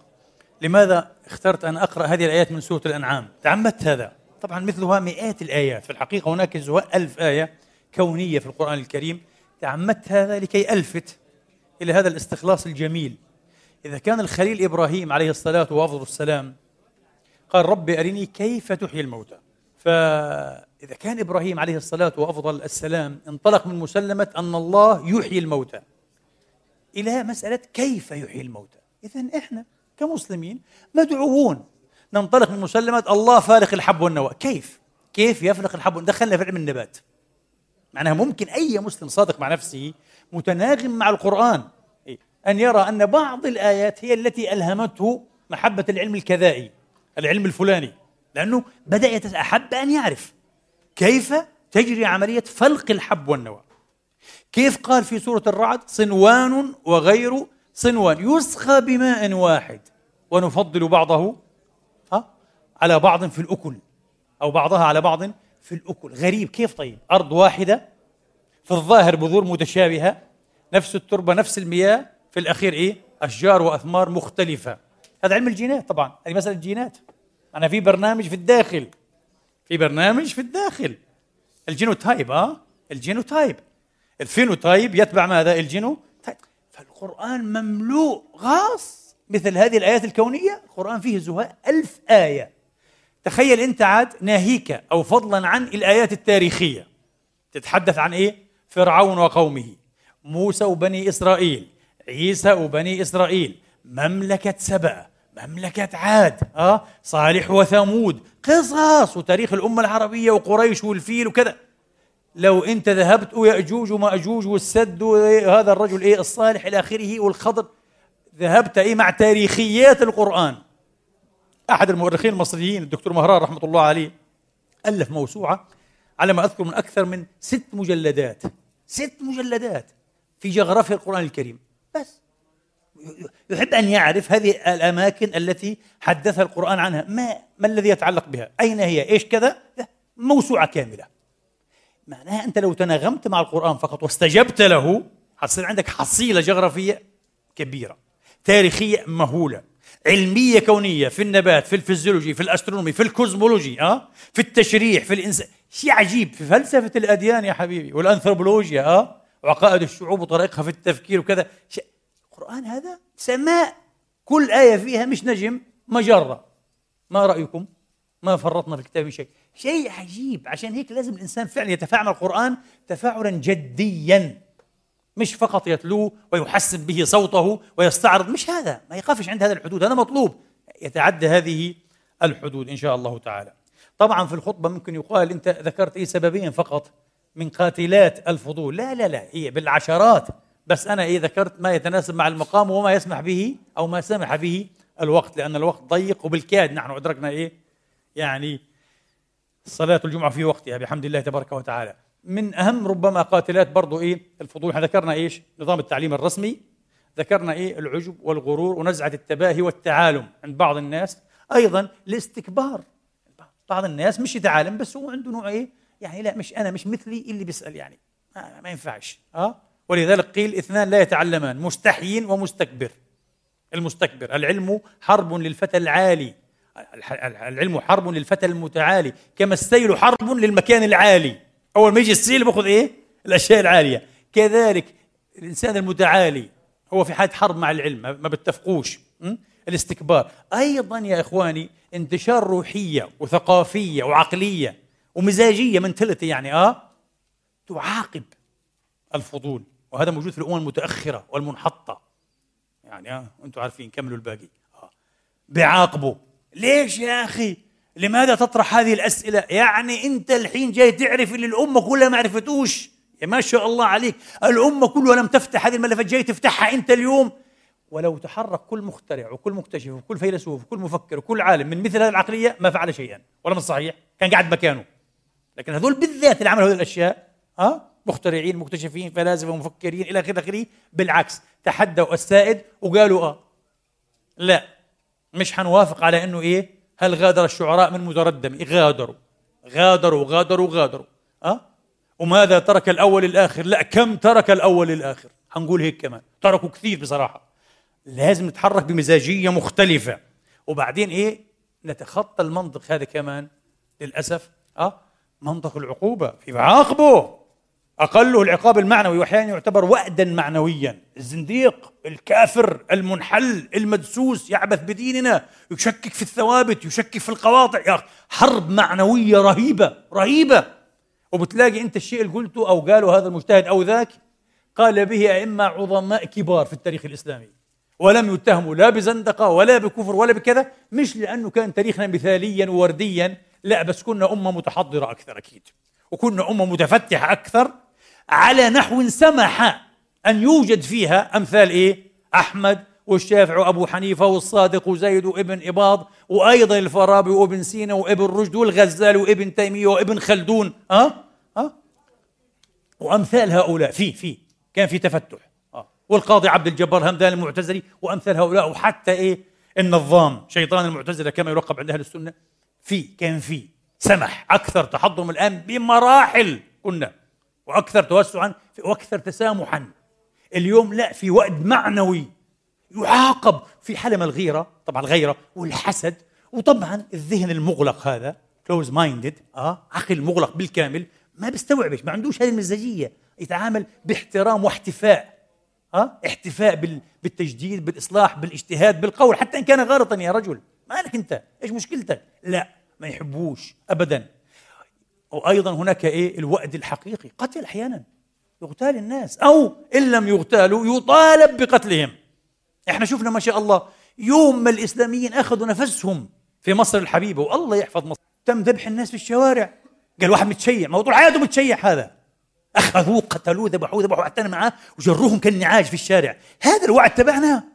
لماذا اخترت أن أقرأ هذه الآيات من سورة الأنعام؟ تعمدت هذا. طبعا مثلها مئات الآيات. في الحقيقة هناك ألف آية كونية في القرآن الكريم. تعمدت هذا لكي ألفت إلى هذا الاستخلاص الجميل. إذا كان الخليل إبراهيم عليه الصلاة والسلام قال رب أرني كيف تحيي الموتى؟ فإذا كان إبراهيم عليه الصلاة وأفضل السلام انطلق من مسلمة أن الله يحيي الموتى. إلى مسألة كيف يحيي الموتى. إذا إحنا كمسلمين مدعوون. ننطلق من مسلمة الله فالق الحب والنوى. كيف؟ كيف يفلق الحب؟ دخلنا في علم النبات. معناها ممكن أي مسلم صادق مع نفسه متناغم مع القرآن. أن يرى أن بعض الآيات هي التي ألهمته محبة العلم الكذائي العلم الفلاني. لأنه بدأ. أحب أن يعرف كيف تجري عملية فلق الحب والنوى. كيف قال في سورة الرعد؟ صنوان وغير صنوان. يسقى بماء واحد. ونفضل بعضه على بعض في الأكل. أو بعضها على بعض في الأكل. غريب. كيف طيب؟ أرض واحدة في الظاهر بذور متشابهة. نفس التربة نفس المياه. في الأخير إيه؟ أشجار وأثمار مختلفة. هذا علم الجينات طبعا. هذه مسألة الجينات أنا في برنامج في الداخل. في برنامج في الداخل. ال genotype آه ال genotype. ال phenotype يتبع ماذا؟ ال geno فالقرآن مملوء غاص مثل هذه الآيات الكونية. القرآن فيه زهاء ألف آية. تخيل أنت عاد ناهيك أو فضلا عن الآيات التاريخية. تتحدث عن إيه؟ فرعون وقومه. موسى وبني إسرائيل عيسى وبني إسرائيل. مملكة سبأ مملكة عاد أه؟ صالح وثمود. قصص وتاريخ الأمة العربية وقريش والفيل وكذا. لو أنت ذهبت ويأجوج ومأجوج والسد وهذا الرجل إيه الصالح إلى آخره والخضر. ذهبت إيه مع تاريخيات القرآن. أحد المؤرخين المصريين الدكتور مهران رحمة الله عليه ألف موسوعة على ما أذكر من أكثر من ست مجلدات. ست مجلدات في جغرافيا القرآن الكريم. بس. يحب أن يعرف هذه الأماكن التي حدثها القرآن عنها. ما ما الذي يتعلق بها؟ أين هي؟ إيش كذا؟ موسوعة كاملة. معناها أنت لو تناغمت مع القرآن فقط واستجبت له حتصير عندك حصيلة جغرافية كبيرة تاريخية مهولة علمية كونية في النبات في الفيزيولوجي في ال astronomy في ال cosmology أه؟ في التشريح في الإنسان شيء عجيب في فلسفة الأديان يا حبيبي والأنثروبولوجيا أه؟ وعقائد الشعوب وطريقها في التفكير وكذا شيء القرآن هذا سماء كل آية فيها مش نجم مجرة ما رأيكم؟ ما فرطنا في الكتاب شيء شيء عجيب. عشان هيك لازم الإنسان فعلا يتفاعل القرآن تفاعلا جديا. مش فقط يتلوه ويحسن به صوته ويستعرض. مش هذا. ما يقفش عند هذا الحدود. هذا مطلوب. يتعدى هذه الحدود إن شاء الله تعالى. طبعا في الخطبة ممكن يقال أنت ذكرت أي سببين فقط من قاتلات الفضول. لا لا لا. هي بالعشرات. بس أنا إيه ذكرت ما يتناسب مع المقام وما يسمح به أو ما سمح به الوقت لأن الوقت ضيق وبالكاد نحن أدركنا إيه؟ يعني صلاة الجمعة في وقتها بحمد الله تبارك وتعالى. من أهم ربما قاتلات برضو إيه؟ الفضول إحنا ذكرنا إيش؟ نظام التعليم الرسمي. ذكرنا إيه؟ العجب والغرور ونزعة التباهي والتعالم عند بعض الناس. أيضا الاستكبار. بعض الناس مش يتعالم بس هو عنده نوع إيه؟ يعني لا مش أنا مش مثلي اللي بيسأل يعني. ما, ما ينفعش. أه؟ ولذلك قيل اثنان لا يتعلمان مستحي ومستكبر. المستكبر. العلم حرب للفتى العالي. العلم حرب للفتى المتعالي كما السيل حرب للمكان العالي. أول ما يجي السيل باخذ إيه؟ الأشياء العالية. كذلك الإنسان المتعالي هو في حالة حرب مع العلم ما بتفقوش الاستكبار. أيضا يا إخواني انتشار روحية وثقافية وعقلية ومزاجية منتلتي يعني آه تعاقب الفضول. وهذا موجود في الأمم المتأخرة والمنحطة. يعني آه أنتم عارفين كملوا الباقي. آه. بيعاقبوا ليش يا أخي؟ لماذا تطرح هذه الأسئلة؟ يعني أنت الحين جاي تعرف اللي الأمة كلها ما عرفتوش يا ما شاء الله عليك. الأمة كلها لم تفتح هذه الملفات جاي تفتحها أنت اليوم. ولو تحرك كل مخترع وكل مكتشف وكل فيلسوف وكل مفكر وكل عالم من مثل هذه العقلية ما فعل شيئا. ولا من صحيح. كان قاعد مكانه. لكن هذول بالذات اللي عملوا هذه الأشياء ها؟ مخترعين مكتشفين فلاسفة مفكرين إلى آخره آخره. بالعكس تحدوا السائد وقالوا آه. لا. مش حنوافق على إنه إيه؟ هل غادر الشعراء من متردم؟ غادروا. غادروا غادروا غادروا. أه؟ وماذا ترك الأول الآخر؟ لا كم ترك الأول الآخر؟ حنقول هيك كمان. تركوا كثير بصراحة. لازم نتحرك بمزاجية مختلفة. وبعدين إيه؟ نتخطى المنطق هذا كمان للأسف. أه؟ منطق العقوبة في عاقبه أقله العقاب المعنوي وأحيانا يعتبر وأدا معنويا. الزنديق الكافر المنحل المدسوس يعبث بديننا يشكك في الثوابت يشكك في القواطع. يا أخي حرب معنوية رهيبة رهيبة. وبتلاقي أنت الشيء اللي قلته أو قاله هذا المجتهد أو ذاك قال به أئمة عظماء كبار في التاريخ الإسلامي. ولم يتهموا لا بزندقة ولا بكفر ولا بكذا مش لأنه كان تاريخنا مثاليا وورديا. لا بس كنا أمة متحضرة أكثر أكيد. وكنا أمة متفتحة أكثر على نحو سمح أن يوجد فيها أمثال إيه؟ أحمد والشافعي وأبو حنيفة والصادق وزيد وابن إباض وأيضا الفارابي وابن سينا وابن رشد والغزالي وابن تيمية وابن خلدون؟ أه؟ أه؟ وأمثال هؤلاء في في كان في تفتح أه؟ والقاضي عبد الجبار همدان المعتزلي وأمثال هؤلاء وحتى إيه النظام شيطان المعتزلة كما يلقب عند أهل السنة في كان في سمح. أكثر تحضر من الآن بمراحل كنا وأكثر توسعا وأكثر تسامحا. اليوم لا في وقت معنوي يعاقب في حلم الغيرة طبعا الغيرة والحسد. وطبعا الذهن المغلق هذا closed minded آه عقل مغلق بالكامل ما بيستوعبش ما عندوش هذه المزاجية. يتعامل باحترام واحتفاء آه احتفاء بالتجديد بالإصلاح بالإجتهاد بالقول. حتى إن كان غلطا يا رجل. مالك أنت؟ إيش مشكلتك؟ لا. ما يحبوش ابدا. وأيضا هناك إيه؟ الوأد الحقيقي. قتل أحيانا. يغتال الناس. أو إن لم يغتالوا يطالب بقتلهم. إحنا شفنا ما شاء الله يوم ما الإسلاميين أخذوا نفسهم في مصر الحبيبة والله يحفظ مصر. تم ذبح الناس في الشوارع. قال واحد متشيع. طول حياته متشيع هذا. أخذوه قتلوه ذبحوه ذبحوا اعتنى معاه وجروهم كالنعاج في الشارع. هذا الوعد تبعنا.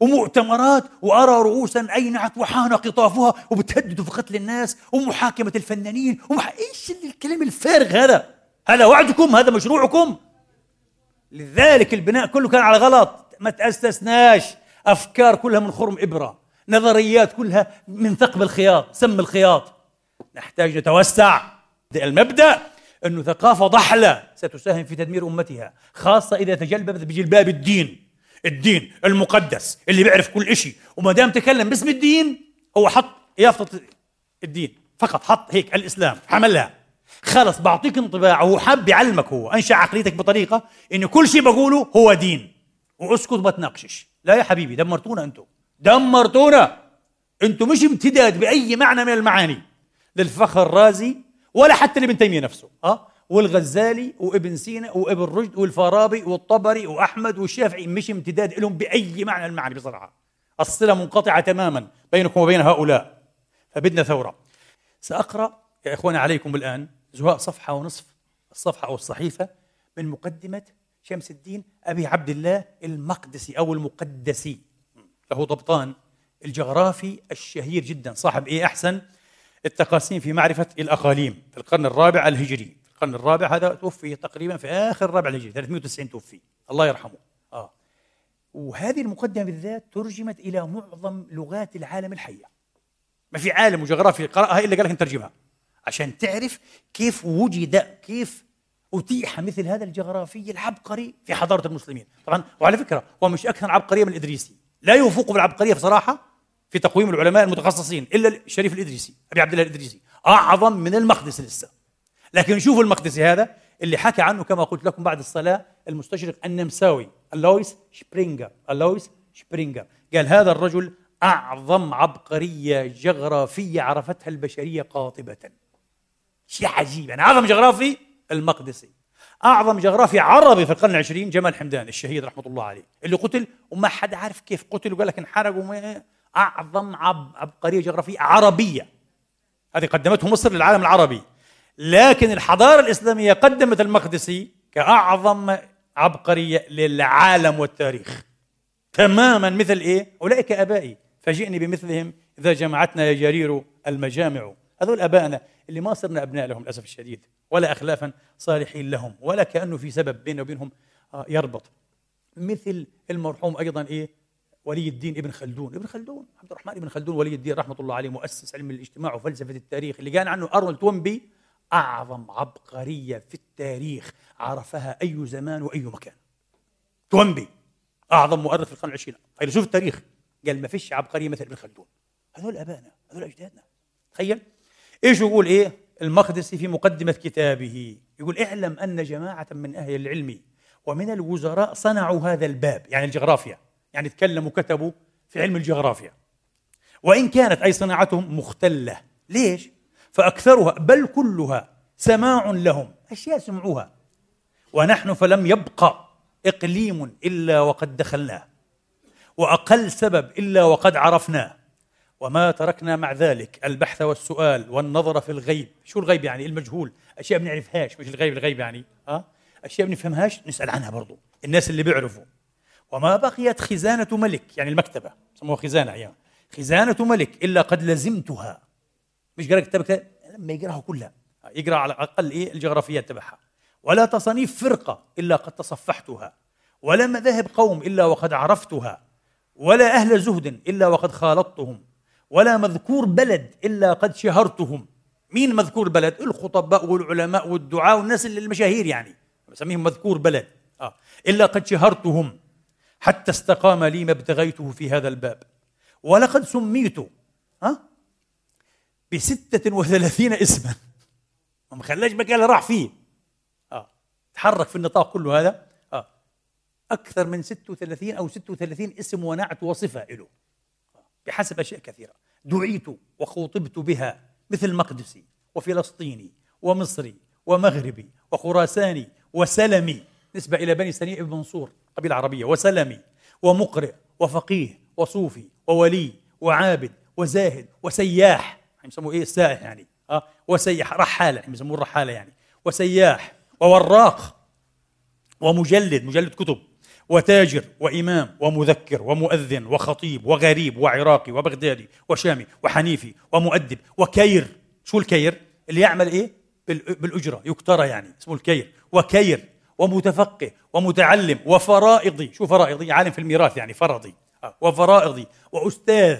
ومؤتمرات وأرى رؤوسا أينعت وحان قطافها وبتهددوا في قتل الناس ومحاكمة الفنانين ومح... إيش الكلام الفارغ هذا؟ هذا وعدكم؟ هذا مشروعكم؟ لذلك البناء كله كان على غلط. ما تأسسناش. أفكار كلها من خرم إبرة. نظريات كلها من ثقب الخياط سم الخياط. نحتاج نتوسع. المبدأ أنه ثقافة ضحلة ستساهم في تدمير أمتها خاصة إذا تجلببت بجلباب الدين. الدين المقدس اللي بيعرف كل شيء وما دام تكلم باسم الدين هو حط يافطة الدين. فقط حط هيك الإسلام حملها. خلص بعطيك انطباع هو حب يعلمك هو أنشأ عقليتك بطريقة إنه كل شيء بقوله هو دين. واسكت ما تناقشش. لا يا حبيبي دمرتونا أنتم دمرتونا. أنتم مش امتداد بأي معنى من المعاني. للفخر الرازي ولا حتى لابن تيمية نفسه. أه؟ والغزالي وابن سينا وابن رشد والفارابي والطبري وأحمد والشافعي مش امتداد لهم بأي معنى المعنى بصراحة. الصلة منقطعة تماما بينكم وبين هؤلاء. فبدنا ثورة. سأقرأ يا إخواني عليكم الآن زهاء صفحة ونصف الصفحة أو الصحيفة من مقدمة شمس الدين أبي عبد الله المقدسي أو المقدسي. له ضبطان الجغرافي الشهير جدا. صاحب إيه أحسن؟ التقاسيم في معرفة الأقاليم في القرن الرابع الهجري. القرن الرابع هذا توفي تقريبا في آخر الرابع الهجري 390 توفي. الله يرحمه. آه. وهذه المقدمة بالذات ترجمت إلى معظم لغات العالم الحية. ما في عالم وجغرافي قرأها إلا قال لك نترجمها عشان تعرف كيف وجد كيف أتيح مثل هذا الجغرافي العبقري في حضارة المسلمين. طبعا وعلى فكرة هو مش أكثر عبقرية من الإدريسي. لا يفوق بالعبقرية بصراحة في تقويم العلماء المتخصصين إلا الشريف الإدريسي أبي عبد الله الإدريسي. أعظم من المقدسي لسه. لكن شوفوا المقدسي هذا اللي حكى عنه كما قلت لكم بعد الصلاة المستشرق النمساوي ألويس شبرينجر ألويس شبرينجر. قال هذا الرجل أعظم عبقرية جغرافية عرفتها البشرية قاطبة. شيء عجيب يعني أعظم جغرافي المقدسي. أعظم جغرافي عربي في القرن العشرين جمال حمدان الشهيد رحمة الله عليه اللي قتل وما حد عارف كيف قتل وقال لك انحرق وما أعظم عب عبقرية جغرافية عربية. هذه قدمته مصر للعالم العربي. لكن الحضارة الإسلامية قدمت المقدسي كأعظم عبقرية للعالم والتاريخ. تماما مثل إيه؟ أولئك آبائي. فجئني بمثلهم إذا جمعتنا يا جرير المجامع. هذول أبائنا اللي ما صرنا أبناء لهم للأسف الشديد ولا أخلافا صالحين لهم ولا كأنه في سبب بيننا وبينهم آه، يربط. مثل المرحوم أيضا إيه؟ ولي الدين ابن خلدون. ابن خلدون عبد الرحمن ابن خلدون ولي الدين رحمة الله عليه مؤسس علم الاجتماع وفلسفة التاريخ اللي قال عنه أرنولد تومبي أعظم عبقرية في التاريخ عرفها أي زمان وأي مكان. تومبي أعظم مؤرخ في القرن العشرين. فيلسوف التاريخ. قال ما فيش عبقرية مثل ابن خلدون. هذول أبائنا هذول أجدادنا. تخيل. إيش يقول إيه؟ المقدسي في مقدمة كتابه. يقول اعلم أن جماعة من أهل العلم ومن الوزراء صنعوا هذا الباب يعني الجغرافيا. يعني تكلموا كتبوا في علم الجغرافيا. وإن كانت أي صناعتهم مختلة. ليش؟ فأكثرها بل كلها سماع لهم أشياء سمعوها. ونحن فلم يبقى إقليم إلا وقد دخلناه وأقل سبب إلا وقد عرفناه. وما تركنا مع ذلك البحث والسؤال والنظر في الغيب. شو الغيب يعني؟ المجهول. أشياء بنعرفهاش. مش الغيب؟ الغيب يعني ها؟ أشياء بنفهمهاش نسأل عنها برضو. الناس اللي بيعرفوا. وما بقيت خزانة ملك يعني المكتبة سموها خزانة أيام خزانة ملك إلا قد لزمتها. مش قرأ كتابك لما يقرأها كلها. يقرأ على الأقل إيه الجغرافيات تبعها. ولا تصانيف فرقة إلا قد تصفحتها ولا مذاهب قوم إلا وقد عرفتها ولا أهل زهد إلا وقد خالطتهم ولا مذكور بلد إلا قد شهرتهم. مين مذكور بلد؟ الخطباء والعلماء والدعاء والناس المشاهير يعني. بسميهم مذكور بلد. آه. إلا قد شهرتهم. حتى استقام لي ما ابتغيته في هذا الباب. ولقد سميت. ها بستة وثلاثين اسما. ما خلاش مكان راح فيه. آه. تحرك في النطاق كله هذا. آه. أكثر من 36 أو 36 اسم ونعت وصفة له. بحسب أشياء كثيرة. دعيت وخوطبت بها مثل مقدسي وفلسطيني ومصري ومغربي وخراساني وسلمي. نسبة إلى بني سنيع بن منصور قبيلة عربية وسلمي ومقرئ وفقيه وصوفي وولي وعابد وزاهد وسياح. يسموه إيه؟ السائح يعني. آه. وسيح رحاله يعني يسموه الرحالة يعني. وسياح ووراق ومجلد مجلد كتب وتاجر وإمام ومذكر ومؤذن وخطيب وغريب وعراقي وبغدادي وشامي وحنيفي ومؤدب وكير. شو الكري؟ اللي يعمل إيه؟ بالأجرة يكترى يعني اسمه الكري. وكري ومتفقه ومتعلم وفرائضي. شو فرائضي؟ عالم في الميراث يعني فرضي. آه، وفرائضي وأستاذ.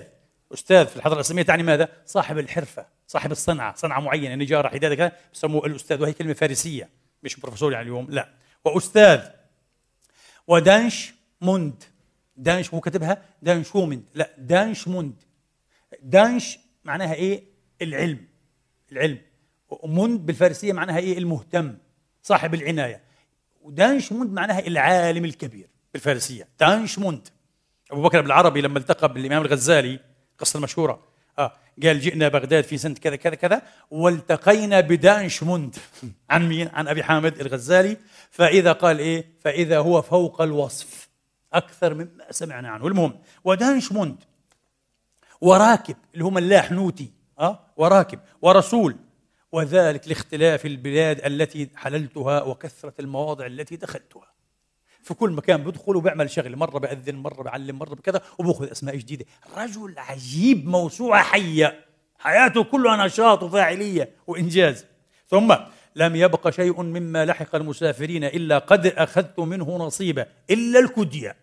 أستاذ في الحضارة الإسلامية تعني ماذا؟ صاحب الحرفة صاحب الصنعة صنعة معينة. نجارة حدادة كذا بسموه الأستاذ وهي كلمة فارسية مش بروفيسور يعني اليوم لا. وأستاذ ودانش موند. دانش هو كاتبها؟ دانشومند لا دانش موند. دانش معناها إيه؟ العلم. العلم. وموند بالفارسية معناها إيه؟ المهتم صاحب العناية. ودانش موند معناها العالم الكبير بالفارسية. دانش موند. أبو بكر بن العربي لما التقى بالإمام الغزالي القصة المشهوره آه قال جئنا بغداد في سنة كذا كذا كذا والتقينا بدانشموند [LAUGHS] عن مين؟ عن أبي حامد الغزالي. فإذا قال إيه؟ فإذا هو فوق الوصف. أكثر مما سمعنا عنه. المهم ودانشموند وراكب اللي هو ملاح نوتي آه وراكب ورسول. وذلك لاختلاف البلاد التي حللتها وكثرة المواضع التي دخلتها. في كل مكان بدخل وبيعمل شغله مرة بأذن مرة بعلم مرة بكذا وباخذ أسماء جديدة. رجل عجيب موسوعة حية. حياته كلها نشاط وفاعلية وإنجاز. ثم لم يبق شيء مما لحق المسافرين إلا قد أخذت منه نصيبا إلا الكدية.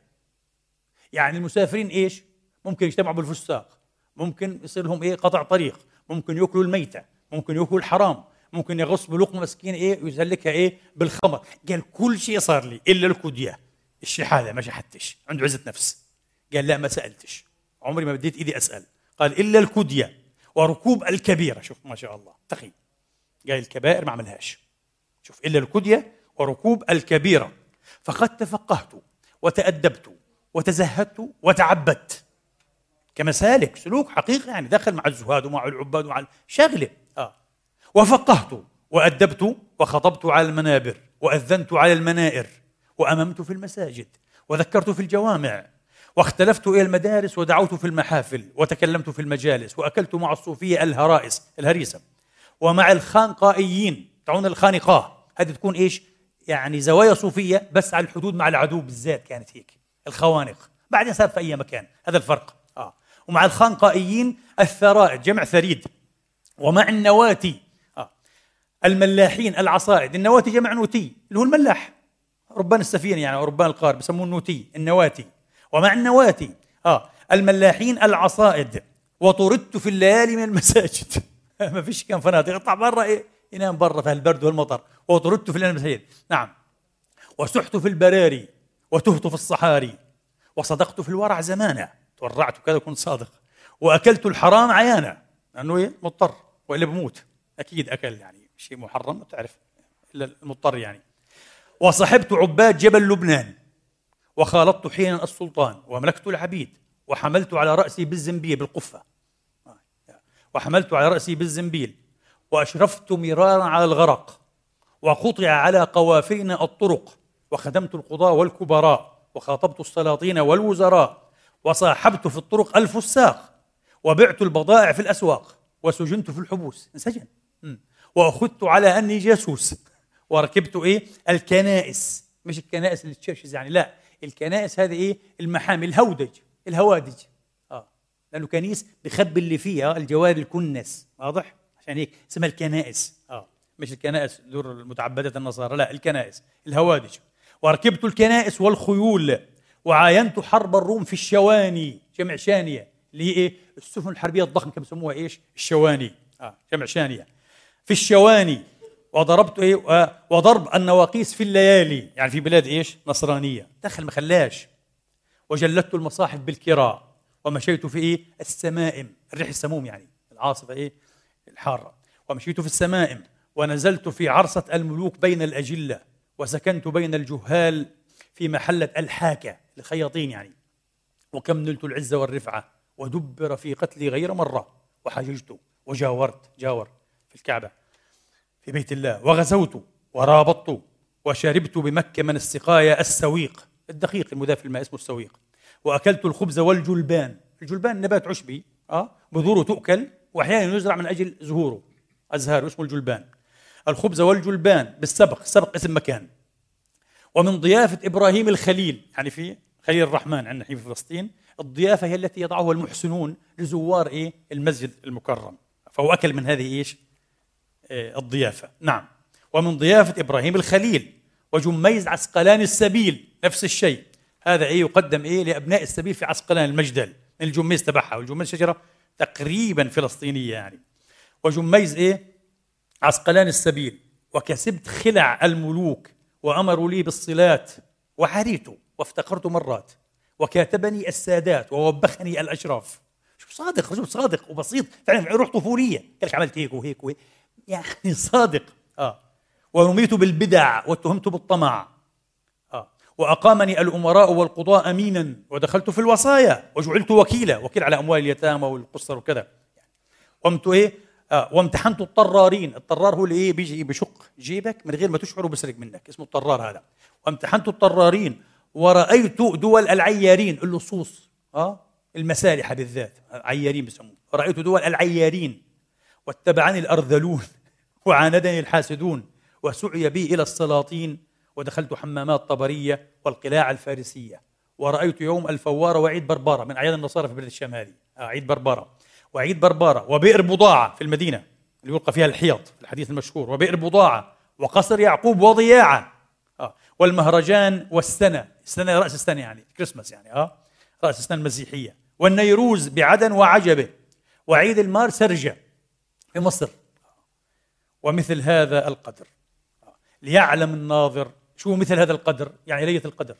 يعني المسافرين إيش؟ ممكن يجتمعوا بالفساق ممكن يصير لهم إيه؟ قطع طريق ممكن يأكلوا الميتة ممكن يأكلوا الحرام ممكن يغص بلقمة مسكين إيه ويسلكها إيه بالخمر. قال كل شيء صار لي إلا الكودية الشيء هذا ما شحتش عنده عزة نفس. قال لا ما سألتش. عمري ما بديت إيدي أسأل. قال إلا الكودية وركوب الكبيرة. شوف ما شاء الله. تقي قال الكبائر ما عملهاش. شوف إلا الكودية وركوب الكبيرة. فقد تفقهت وتأدبت وتزهدت وتعبدت. كمسالك سلوك حقيقي يعني. دخل مع الزهاد ومع العباد ومع شغلة. وفقهت وأدبت وخطبت على المنابر وأذنت على المنائر وأممت في المساجد وذكرت في الجوامع واختلفت إلى المدارس ودعوت في المحافل وتكلمت في المجالس وأكلت مع الصوفية الهرائس الهريسة. ومع الخانقائيين تعون الخانقاة. هذه تكون إيش؟ يعني زوايا صوفية بس على الحدود مع العدو بالذات كانت هيك الخوانق. بعدين صار في أي مكان. هذا الفرق. آه. ومع الخانقائيين الثرائد جمع ثريد. ومع النواتي الملاحين العصائد النواتي جمع نوتي اللي هو الملاح. ربان السفينة يعني أو ربان القارب بسموه النوتي النواتي. ومع النواتي آه الملاحين العصائد. وطردت في الليالي من المساجد. [LAUGHS] ما فيش كان فنادق. اطلع برا إيه؟ ينام برا في البرد والمطر. وطردت في الليالي من المساجد. نعم. وسحت في البراري وتهت في الصحاري. وصدقت في الورع زمانا. تورعت كذا كنت صادق. وأكلت الحرام عيانا. لأنه إيه؟ مضطر. وإلا بموت. أكيد أكل يعني. شيء محرم تعرف إلا المضطر يعني. وصحبت عباد جبل لبنان وخالطت حينا السلطان وملكت العبيد وحملت على رأسي بالزنبيل بالقفة. وحملت على رأسي بالزنبيل وأشرفت مرارا على الغرق وقطع على قوافلنا الطرق وخدمت القضاة والكبراء وخاطبت السلاطين والوزراء وصاحبت في الطرق الفساق وبعت البضائع في الأسواق وسجنت في الحبوس. انسجن. وأخذت على أني جاسوس. وركبت إيه؟ الكنائس. مش الكنائس اللي تشرشز يعني لا. الكنائس هذه إيه؟ المحامي الهودج. الهوادج. آه. لأنه كنيس بخبي اللي فيها الجوار الكنس. واضح؟ عشان هيك اسمها الكنائس. آه. مش الكنائس دور المتعبدة النصارى. لا الكنائس. الهوادج. وركبت الكنائس والخيول. وعاينت حرب الروم في الشواني. جمع شانية. اللي هي إيه؟ السفن الحربية الضخمة كانوا بيسموها إيش؟ الشواني. آه. جمع شانية. في الشواني. وضربت إيه؟ وضرب النواقيس في الليالي. يعني في بلاد إيش؟ نصرانية. دخل ما خلاش وجلدت المصاحف بالكراء. ومشيت في إيه؟ السمائم. الريح السموم يعني. العاصفة إيه؟ الحارة. ومشيت في السمائم. ونزلت في عرصة الملوك بين الأجلة. وسكنت بين الجهال في محلة الحاكة الخياطين يعني. وكم نلت العزة والرفعة. ودبر في قتلي غير مرة. وحججت. وجاورت. جاور في الكعبة في بيت الله. وغزوت ورابطت وشربت بمكة من السقايا السويق الدقيق المذاف في الماء اسمه السويق. وأكلت الخبز والجلبان. الجلبان نبات عشبي أه بذوره تؤكل وأحيانا يزرع من أجل زهوره. أزهار اسمه الجلبان. الخبز والجلبان بالسبق السبق اسم مكان. ومن ضيافة إبراهيم الخليل يعني في خليل الرحمن عندنا في فلسطين الضيافة هي التي يضعها المحسنون لزوار إيه؟ المسجد المكرم. فهو أكل من هذه إيش؟ الضيافة. نعم. ومن ضيافة إبراهيم الخليل وجميز عسقلان السبيل نفس الشيء. هذا إيه يقدم إيه؟ لأبناء السبيل في عسقلان المجدل من الجميز تبعها. والجميز شجرة تقريبا فلسطينية يعني. وجميز إيه؟ عسقلان السبيل. وكسبت خلع الملوك وأمروا لي بالصلات وحريت وافتقرت مرات. وكاتبني السادات ووبخني الأشراف. شو صادق رجل صادق وبسيط. فعلا روح طفولية. قال لك عملت هيك وهيك وهيك يعني صادق. آه. ورميت بالبدع واتهمت بالطمع. آه. وأقامني الأمراء والقضاء أمينا ودخلت في الوصايا وجعلت وكيلا وكيل على أموال اليتامى والقصر وكذا. قمت إيه؟ آه. وامتحنت الطرارين. الطرار هو اللي إيه؟ بيجي بشق جيبك من غير ما تشعر وبسرق منك. اسمه الطرار هذا. وامتحنت الطرارين. ورأيت دول العيارين. اللصوص. آه. المسالحة بالذات. عيارين بسموه رأيت دول العيارين. واتبعني الأرذلون وعاندني الحاسدون وسعي بي إلى السلاطين ودخلت حمامات طبرية والقلاع الفارسية. ورأيت يوم الفوار وعيد بربارة من أعياد النصارى في الشام هذه آه عيد بربارة. وعيد بربارة. وبئر بضاعة في المدينة اللي يلقى فيها الحيض في الحديث المشهور. وبئر بضاعة وقصر يعقوب وضياعة آه. والمهرجان والسنة. السنة رأس السنة يعني كريسماس يعني آه رأس السنة المسيحية. والنيروز بعدن وعجبة. وعيد المار سرجة. في مصر. ومثل هذا القدر. ليعلم الناظر. شو مثل هذا القدر؟ يعني ليلة القدر.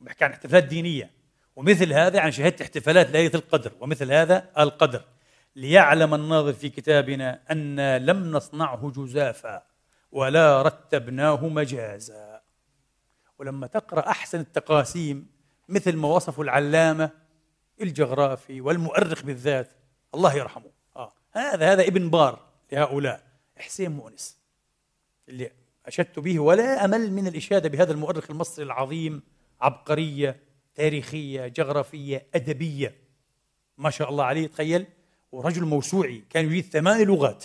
بحكي عن احتفالات دينية. ومثل هذا عن شهادة احتفالات ليلة القدر. ومثل هذا القدر. ليعلم الناظر في كتابنا أن لم نصنعه جزافا ولا رتبناه مجازا. ولما تقرأ أحسن التقاسيم مثل ما وصفه العلامة الجغرافي والمؤرخ بالذات الله يرحمه. هذا هذا ابن بار. لهؤلاء حسين مؤنس. اللي أشدت به ولا أمل من الإشادة بهذا المؤرخ المصري العظيم عبقرية تاريخية جغرافية أدبية. ما شاء الله عليه تخيل. ورجل موسوعي كان يريد ثمان لغات.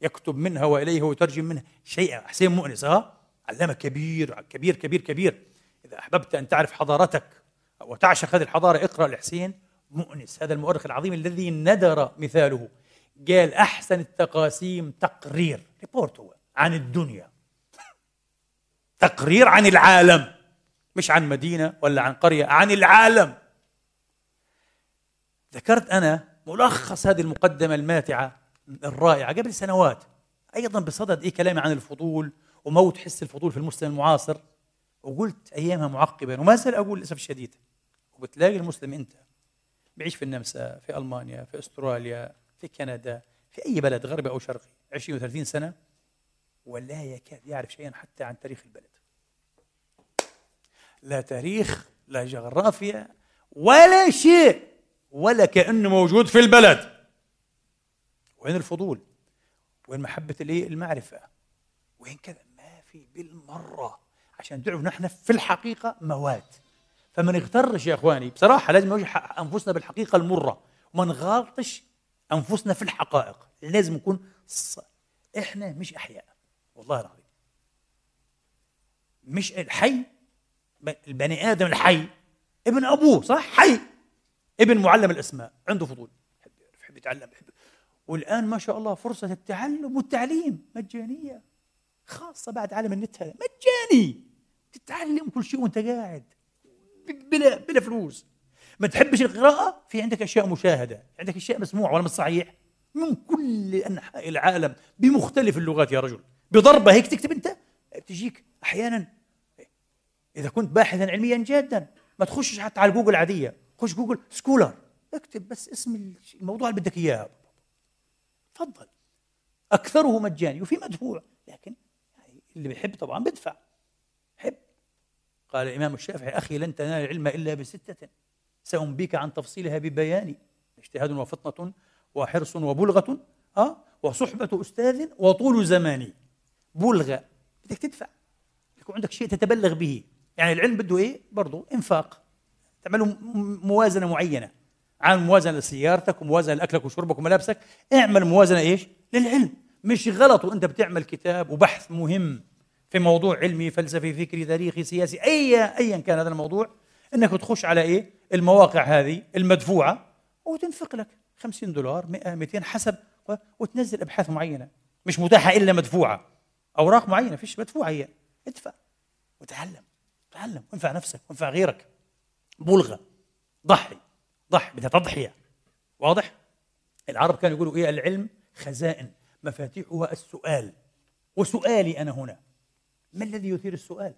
يكتب منها واليها ويترجم منها شيئا. حسين مؤنس ها علامة كبير كبير كبير كبير. إذا أحببت أن تعرف حضارتك وتعشق هذه الحضارة اقرأ لحسين مؤنس هذا المؤرخ العظيم الذي ندر مثاله. قال أحسن التقاسيم تقرير. ريبورت هو. عن الدنيا. تقرير عن العالم. مش عن مدينة ولا عن قرية. عن العالم. ذكرت أنا ملخص هذه المقدمة الماتعة الرائعة قبل سنوات. أيضا بصدد إيه كلامي عن الفضول وموت حس الفضول في المسلم المعاصر. وقلت أيامها معقبا. وما زال أقول للأسف الشديد. وبتلاقي المسلم أنت. بيعيش في النمسا في ألمانيا في أستراليا. في كندا في أي بلد غربي أو شرقي 20 و30 سنة؟ ولا يكاد يعرف شيئا حتى عن تاريخ البلد. لا تاريخ لا جغرافيا ولا شيء ولا كأنه موجود في البلد. وين الفضول؟ وين محبة الايه المعرفة؟ وين كذا؟ ما في بالمرة. عشان تعرف نحن في الحقيقة مواد فما نغترش يا إخواني بصراحة لازم نواجه أنفسنا بالحقيقة المرة. وما نغالطش أنفسنا في الحقائق. لازم نكون. إحنا مش أحياء. والله العظيم. مش الحي البني آدم الحي. ابن أبوه صح؟ حي. ابن معلم الأسماء. عنده فضول. بحب يعرف بحب يتعلم بحب والآن ما شاء الله فرصة التعلم والتعليم مجانية. خاصة بعد عالم النت هذا. مجاني. تتعلم كل شيء وأنت قاعد. بلا بلا فلوس. ما تحبش القراءة؟ في عندك أشياء مشاهدة عندك أشياء مسموعة ولا مش صحيح؟ من كل أنحاء العالم بمختلف اللغات يا رجل. بضربة هيك تكتب أنت؟ بتجيك أحيانا إذا كنت باحثا علميا جادا ما تخشش حتى على جوجل عادية. خش Google Scholar. اكتب بس اسم الموضوع اللي بدك إياه. تفضل. أكثره مجاني وفي مدفوع. لكن اللي بيحب طبعا بدفع حب. قال الإمام الشافعي أخي لن تنال العلم إلا بستة. سأنبيك عن تفصيلها ببياني. اجتهاد وفطنة وحرص وبلغة أه وصحبة أستاذ وطول زماني. بلغة. بدك تدفع. يكون عندك شيء تتبلغ به. يعني العلم بده إيه؟ برضه إنفاق. تعملوا موازنة معينة. عن موازنة لسيارتك وموازنة لأكلك وشربك وملابسك. اعمل موازنة إيش؟ للعلم. مش غلط وأنت بتعمل كتاب وبحث مهم في موضوع علمي فلسفي فكري تاريخي سياسي اي ايا كان هذا الموضوع. إنك تخش على إيه؟ المواقع هذه المدفوعة وتنفق لك 50 دولار 100 200 حسب وتنزل أبحاث معينة. مش متاحة إلا مدفوعة. أوراق معينة فيش مدفوعة هي. ادفع وتعلم تعلم وانفع نفسك وانفع غيرك. بلغة. ضحي ضحي بدها تضحية. واضح؟ العرب كانوا يقولوا إيه؟ العلم خزائن. مفاتيحها السؤال. وسؤالي أنا هنا ما الذي يثير السؤال؟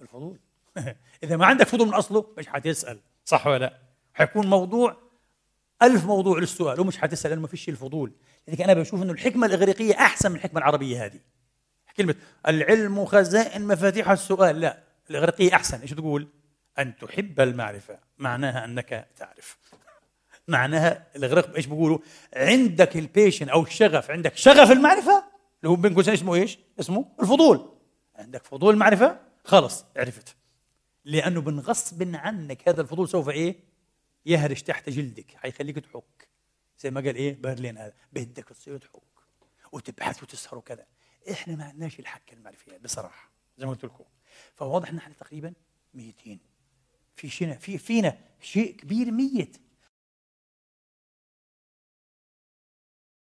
الفضول. [LAUGHS] إذا ما عندك فضول من أصله مش حتسأل. صح ولا لا؟ حيكون موضوع ألف موضوع للسؤال ومش حتسأل لأنه ما فيش الفضول لذلك أنا بشوف أنه الحكمة الإغريقية أحسن من الحكمة العربية هذه. كلمة العلم خزائن مفاتيح السؤال. لا الإغريقية أحسن. إيش تقول؟ أن تحب المعرفة. معناها أنك تعرف. [LAUGHS] معناها الإغريق إيش بيقولوا؟ عندك البيشن أو الشغف. عندك شغف المعرفة؟ اللي هو بين قوسين اسمه إيش؟ اسمه الفضول. عندك فضول المعرفة؟ خلص عرفت. لأنه من غصب عنك هذا الفضول سوف إيه؟ يهرش تحت جلدك حيخليك تحك. زي ما قال إيه؟ برلين هذا بدك تصير تحك وتبحث وتسهر وكذا. إحنا ما عندناش الحكة المعرفية بصراحة زي ما قلت لكم. فواضح إن إحنا تقريبا ميتين. في شنا في فينا شيء كبير ميت.